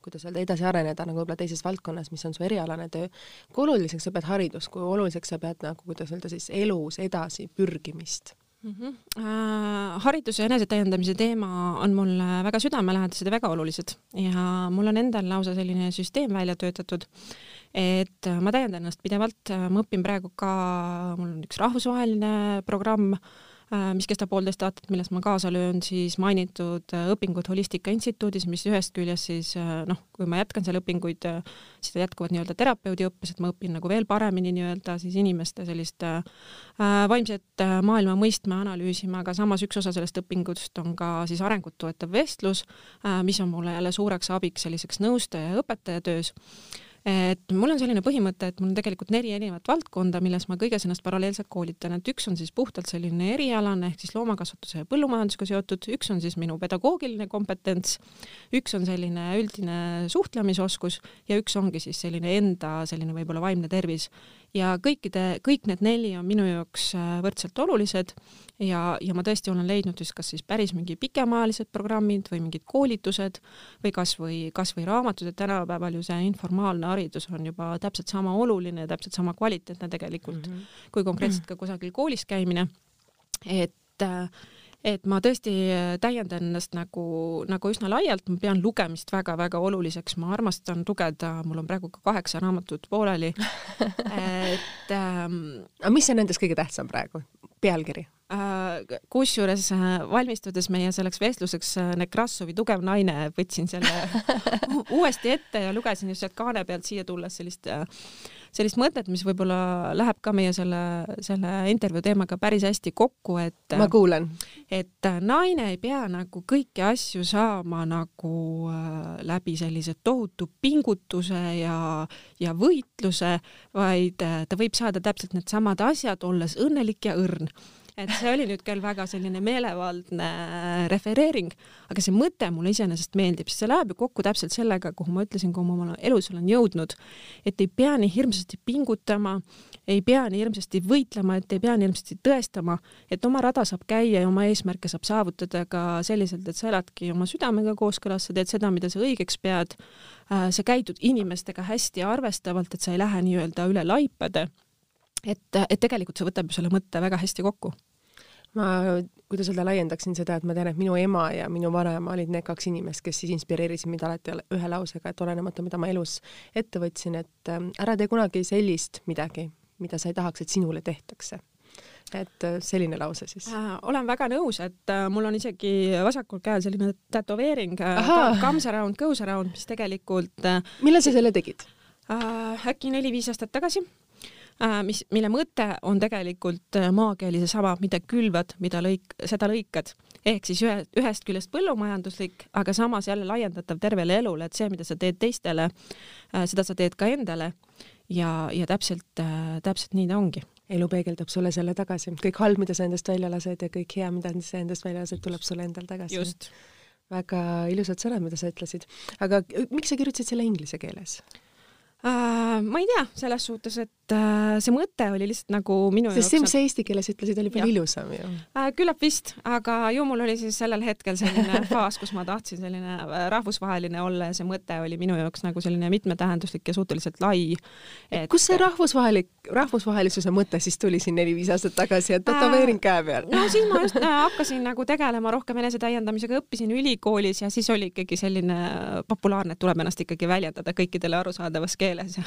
kuidas öelda, edasi areneda nagu võib-olla teises valdkonnas, mis on su erialane töö. kui oluliseks sa pead haridust, kui oluliseks sa pead nagu, kuidas öelda siis, elus edasi pürgimist? Mm -hmm. äh, hariduse enesetäiendamise teema on mulle väga südamelähedased ja väga olulised ja mul on endal lausa selline süsteem välja töötatud, et ma täiendan ennast pidevalt, ma õpin praegu ka, mul on üks rahvusvaheline programm Äh, mis kestab poolteist aastat, milles ma kaasa löön, siis mainitud äh, õpingud Holistika Instituudis, mis ühest küljest siis äh, noh, kui ma jätkan seal õpinguid, siis jätkuvad nii-öelda terapeudi õppes, et ma õpin nagu veel paremini nii-öelda siis inimeste sellist äh, vaimset maailma mõistma, analüüsima, aga samas üks osa sellest õpingust on ka siis arengut toetav vestlus äh,, mis on mulle jälle suureks abiks selliseks nõustaja ja õpetaja töös et mul on selline põhimõte, et mul on tegelikult neli erinevat valdkonda, milles ma kõiges ennast paralleelselt koolitan, et üks on siis puhtalt selline erialane ehk siis loomakasvatuse ja põllumajandusega seotud, üks on siis minu pedagoogiline kompetents, üks on selline üldine suhtlemisoskus ja üks ongi siis selline enda selline võib-olla vaimne tervis ja kõikide, kõik need neli on minu jaoks äh, võrdselt olulised ja, ja ma tõesti olen leidnud just kas siis päris mingi pikemaajalised programmid või mingid koolitused või kasvõi, kasvõi raamatud, et tänapäeval ju see informaalne haridus on juba täpselt sama oluline ja täpselt sama kvaliteetne tegelikult mm -hmm. kui konkreetselt ka kusagil koolis käimine. et äh, et ma tõesti äh, täiendan ennast nagu, nagu üsna laialt, ma pean lugemist väga-väga oluliseks, ma armastan lugeda, mul on praegu ka kaheksa raamatut pooleli et ähm, aga mis on nendest kõige tähtsam praegu, pealkiri? Äh, kusjuures äh, valmistudes meie selleks vestluseks Nekrassovi Tugev naine, võtsin selle uuesti ette ja lugesin just sealt kaane pealt siia tulles sellist sellist mõtet, mis võib-olla läheb ka meie selle, selle intervjuu teemaga päris hästi kokku, et ma kuulen. et naine ei pea nagu kõiki asju saama nagu äh, läbi sellise tohutu pingutuse ja, ja võitluse, vaid äh, ta võib saada täpselt needsamad asjad, olles õnnelik ja õrn et see oli nüüd küll väga selline meelevaldne refereering, aga see mõte mulle iseenesest meeldib, sest see läheb ju kokku täpselt sellega, kuhu ma ütlesin, kui ma oma elus olen jõudnud, et ei pea nii hirmsasti pingutama, ei pea nii hirmsasti võitlema, et ei pea nii hirmsasti tõestama, et oma rada saab käia ja oma eesmärke saab saavutada ka selliselt, et sa eladki oma südamega kooskõlas, sa teed seda, mida sa õigeks pead, äh, sa käitud inimestega hästi arvestavalt, et sa ei lähe nii-öelda üle laipade et, et tegelikult see võtab ju selle mõtte väga hästi kokku ma, kuidas öelda, laiendaksin seda, et ma tean, et minu ema ja minu vanaema olid need kaks inimest, kes siis inspireerisid mind alati ühe lausega, et olenemata, mida ma elus ette võtsin, et äh, ära tee kunagi sellist midagi, mida sa ei tahaks, et sinule tehtakse et äh, selline lause siis äh,. olen väga nõus, et äh, mul on isegi vasakul käel selline tätoveering äh, Comes around, goes around, mis tegelikult äh, millal sa selle tegid äh,? äkki neli-viis aastat tagasi mis, mille mõte on tegelikult äh, maakeeli seesama, mida külvad, mida lõik, seda lõikad. ehk siis ühe, ühest küljest põllumajanduslik, aga samas jälle laiendatav tervele elule, et see, mida sa teed teistele, äh, seda sa teed ka endale. ja, ja täpselt, täpselt nii ta ongi elu peegeldab sulle selle tagasi, kõik halb, mida sa endast välja lased ja kõik hea, mida sa endast välja lased, tuleb sulle endal tagasi. väga ilusad sõnad, mida sa ütlesid. aga miks sa kirjutasid selle inglise keeles? Uh, ma ei tea, selles suhtes, et uh, see mõte oli lihtsalt nagu minu sest see, mis sa eesti keeles ütlesid, oli palju ilusam ju uh,. küllap vist, aga ju mul oli siis sellel hetkel selline faas, kus ma tahtsin selline rahvusvaheline olla ja see mõte oli minu jaoks nagu selline mitmetähenduslik ja suhteliselt lai et.... kust see rahvusvahelik, rahvusvahelisuse mõte siis tuli siin neli-viis aastat tagasi, et tätoveering käe peal? no siis ma just hakkasin nagu tegelema rohkem enesetäiendamisega, õppisin ülikoolis ja siis oli ikkagi selline populaarne, et tuleb ennast ikkagi väljendada kõikidele arusaadavas keeles keeles ja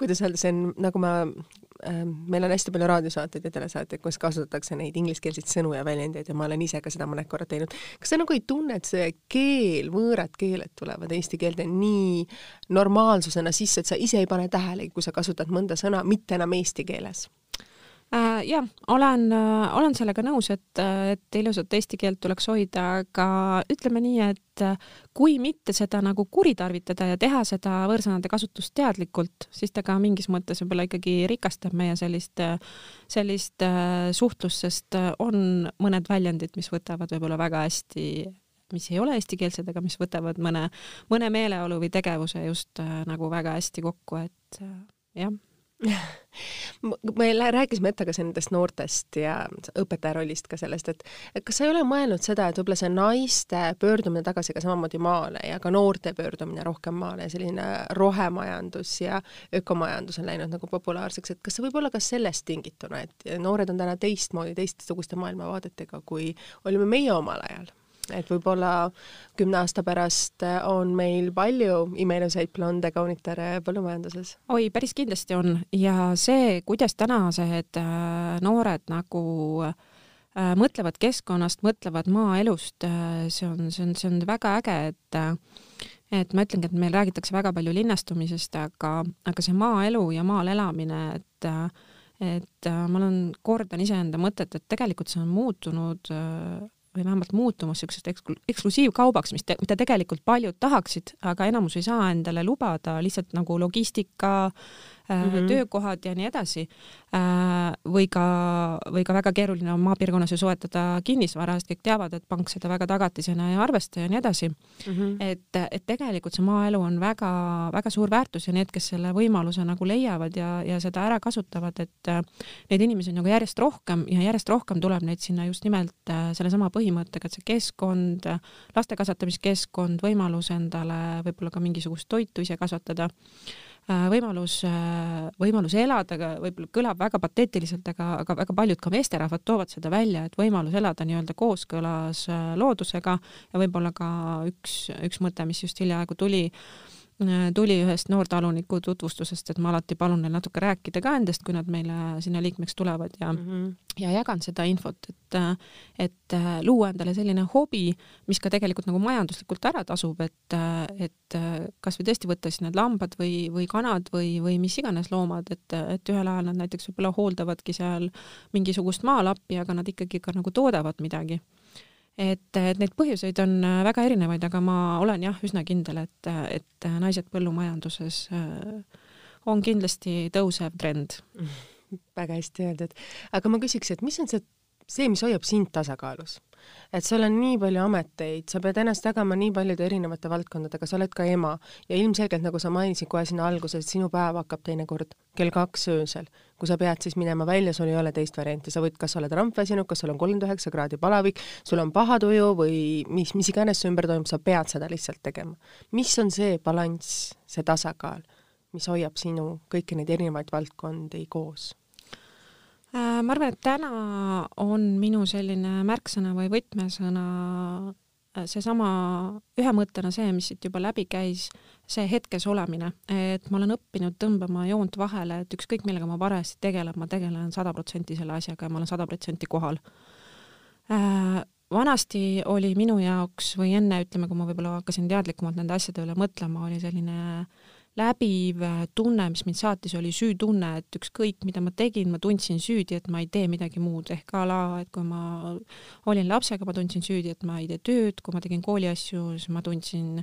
kuidas öelda, see on nagu ma äh,, meil on hästi palju raadiosaateid ja telesaateid, kus kasutatakse neid ingliskeelseid sõnu ja väljendeid ja ma olen ise ka seda mõned korrad teinud. kas sa nagu ei tunne, et see keel, võõrad keeled tulevad eesti keelde nii normaalsusena sisse, et sa ise ei pane tähelegi, kui sa kasutad mõnda sõna mitte enam eesti keeles? Äh, jah, olen, äh, olen sellega nõus, et, et ilusat eesti keelt tuleks hoida, aga ütleme nii, et äh, kui mitte seda nagu kuritarvitada ja teha seda võõrsõnade kasutust teadlikult, siis ta ka mingis mõttes võib-olla ikkagi rikastab meie sellist, sellist suhtlust, sest on mõned väljendid, mis võtavad võib-olla väga hästi mis ei ole eestikeelsed, aga mis võtavad mõne, mõne meeleolu või tegevuse just nagu väga hästi kokku, et jah me rääkisime ette ka nendest noortest ja õpetaja rollist ka sellest, et kas sa ei ole mõelnud seda, et võib-olla see naiste pöördumine tagasi ka samamoodi maale ja ka noorte pöördumine rohkem maale ja selline rohemajandus ja ökomajandus on läinud nagu populaarseks, et kas see võib olla ka sellest tingituna, et noored on täna teistmoodi, teistsuguste maailmavaadetega, kui olime meie omal ajal? Et võib-olla kümne aasta pärast on meil palju imeilusaid blonde kaunitare põllumajanduses? oi, päris kindlasti on ja see, kuidas tänased äh, noored nagu äh, mõtlevad keskkonnast, mõtlevad maaelust, äh, see on, see on, see on väga äge, et et ma ütlengi, et meil räägitakse väga palju linnastumisest, aga, aga see maaelu ja maal elamine, et et ma olen, kordan iseenda mõtet, et tegelikult see on muutunud või vähemalt muutumas niisuguseks eksklu-, eksklusiivkaubaks, mis te, mida tegelikult paljud tahaksid, aga enamus ei saa endale lubada lihtsalt nagu logistika mm, -hmm. töökohad ja nii edasi. Äh, või ka, või ka väga keeruline on maapiirkonnas ju soetada kinnisvara, sest kõik teavad, et pank seda väga tagatisena ei arvesta ja nii edasi mm. -hmm. et, et tegelikult see maaelu on väga-väga suur väärtus ja need, kes selle võimaluse nagu leiavad ja, ja seda ära kasutavad, et äh, neid inimesi on nagu järjest rohkem ja järjest rohkem tuleb neid sinna just nimelt sellesama põhimõttega, et see keskkond, laste kasvatamiskeskkond, võimalus endale võib-olla ka mingisugust toitu ise kasvatada võimalus, äh, võimalus elada, võib-olla kõlab väga pateetiliselt, aga, aga väga paljud ka meesterahvad toovad seda välja, et võimalus elada nii-öelda kooskõlas äh, loodusega. Ja võib-olla ka üks, üks mõte, mis just hiljaaegu tuli, Äh, tuli ühest noortaluniku tutvustusest, et ma alati palun neil natuke rääkida ka endast, kui nad meile sinna liikmeks tulevad ja mm, -hmm. ja jagan seda infot, et, et äh, luua endale selline hobi, mis ka tegelikult nagu majanduslikult ära tasub, et, et kasvõi tõesti võtta siis need lambad või, või kanad või, või mis iganes loomad, et, et ühel ajal nad näiteks võib-olla hooldavadki seal mingisugust maalappi, aga nad ikkagi ka nagu toodavad midagi et, et neid põhjuseid on äh, väga erinevaid, aga ma olen jah, üsna kindel, et, et naised põllumajanduses äh, on kindlasti tõusev trend. väga hästi öeldud. aga ma küsiks, et mis on see, see, mis hoiab sind tasakaalus? Et sul on nii palju ameteid, sa pead ennast jagama nii paljude erinevate valdkondadega, sa oled ka ema ja ilmselgelt, nagu sa mainisid kohe sinna alguses, sinu päev hakkab teinekord kell kaks öösel. kui sa pead siis minema välja, sul ei ole teist varianti, sa võid, kas sa oled rampväsinud, kas sul on kolmkümmend üheksa kraadi palavik, sul on paha tuju või mis, mis iganes su ümber toimub, sa pead seda lihtsalt tegema. mis on see balanss, see tasakaal, mis hoiab sinu kõiki neid erinevaid valdkondi koos? Äh, ma arvan, et täna on minu selline märksõna või võtmesõna äh, seesama ühe mõttena see, mis siit juba läbi käis, see hetkes olemine, et ma olen õppinud tõmbama joont vahele, et ükskõik millega ma parajasti tegelen, ma tegelen sada protsenti selle asjaga ja ma olen sada protsenti kohal. Äh, vanasti oli minu jaoks või enne, ütleme, kui ma võib-olla hakkasin teadlikumalt nende asjade üle mõtlema, oli selline läbiv tunne, mis mind saatis, oli süütunne, et ükskõik, mida ma tegin, ma tundsin süüdi, et ma ei tee midagi muud, ehk a la, et kui ma olin lapsega, ma tundsin süüdi, et ma ei tee tööd, kui ma tegin kooliasju, siis ma tundsin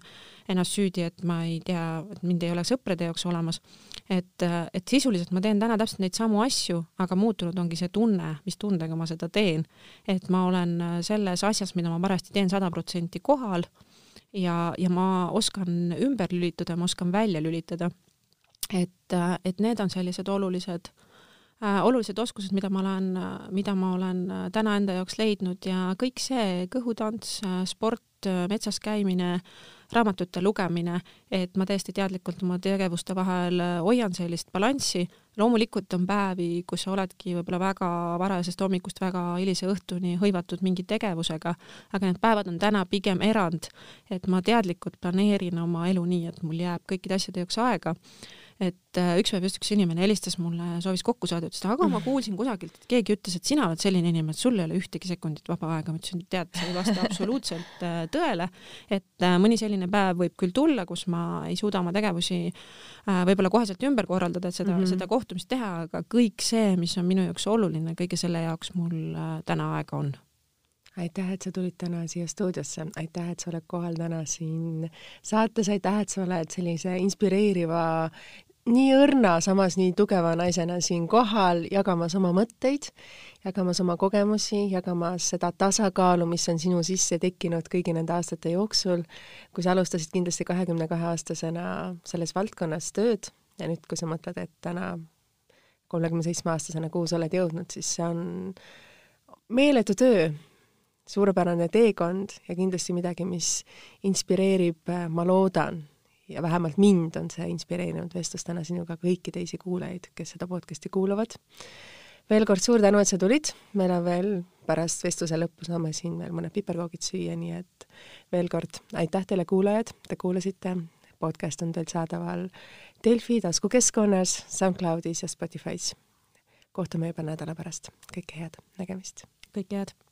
ennast süüdi, et ma ei tea, et mind ei ole sõprade jaoks olemas. et, et sisuliselt ma teen täna täpselt neid samu asju, aga muutunud ongi see tunne, mis tundega ma seda teen. et ma olen selles asjas, mida ma parajasti teen, sada protsenti kohal ja, ja ma oskan ümber lülitada, ma oskan välja lülitada. et, et need on sellised olulised äh,, olulised oskused, mida ma olen, mida ma olen täna enda jaoks leidnud ja kõik see kõhutants, sport, metsas käimine äh,, raamatute lugemine, et ma täiesti teadlikult oma tegevuste vahel äh, hoian sellist balanssi. Loomulikult on päevi, kus sa oledki võib-olla väga varajasest hommikust väga hilise õhtuni hõivatud mingi tegevusega, aga need päevad on täna pigem erand, et ma teadlikult planeerin oma elu nii, et mul jääb kõikide asjade jaoks aega et äh, üks päev just üks inimene helistas mulle, soovis kokku saada, ütles, aga ma kuulsin kusagilt, et keegi ütles, et sina oled selline inimene, et sul ei ole ühtegi sekundit vaba aega. ma ütlesin, tead, see ei vasta absoluutselt äh, tõele, et äh, mõni selline päev võib küll tulla, kus ma ei suuda oma tegevusi võib-olla koheselt ümber korraldada, et seda mm, -hmm. seda kohtumist teha, aga kõik see, mis on minu jaoks oluline, kõige selle jaoks mul täna aega on. Aitäh, et sa tulid täna siia stuudiosse, aitäh, et sa oled kohal täna siin saates, aitäh, et sa oled sellise inspireeriva nii õrna, samas nii tugeva naisena siin kohal, jagamas oma mõtteid, jagamas oma kogemusi, jagamas seda tasakaalu, mis on sinu sisse tekkinud kõigi nende aastate jooksul, kui sa alustasid kindlasti kahekümne kahe aastasena selles valdkonnas tööd ja nüüd, kui sa mõtled, et täna kolmekümne seitsme aastasena, kuhu sa oled jõudnud, siis see on meeletu töö, suurepärane teekond ja kindlasti midagi, mis inspireerib, ma loodan, ja vähemalt mind on see inspireerinud vestlus täna sinuga, kõiki teisi kuulajaid, kes seda podcast'i kuulavad. veel kord suur tänu, et sa tulid, meil on veel pärast vestluse lõppu saame siin veel mõned piparkoogid süüa, nii et veel kord aitäh teile, kuulajad, te kuulasite, podcast on teil saadaval Delfi taskukeskkonnas, SoundCloudis ja Spotify's. kohtume juba nädala pärast, kõike head, nägemist! kõike head!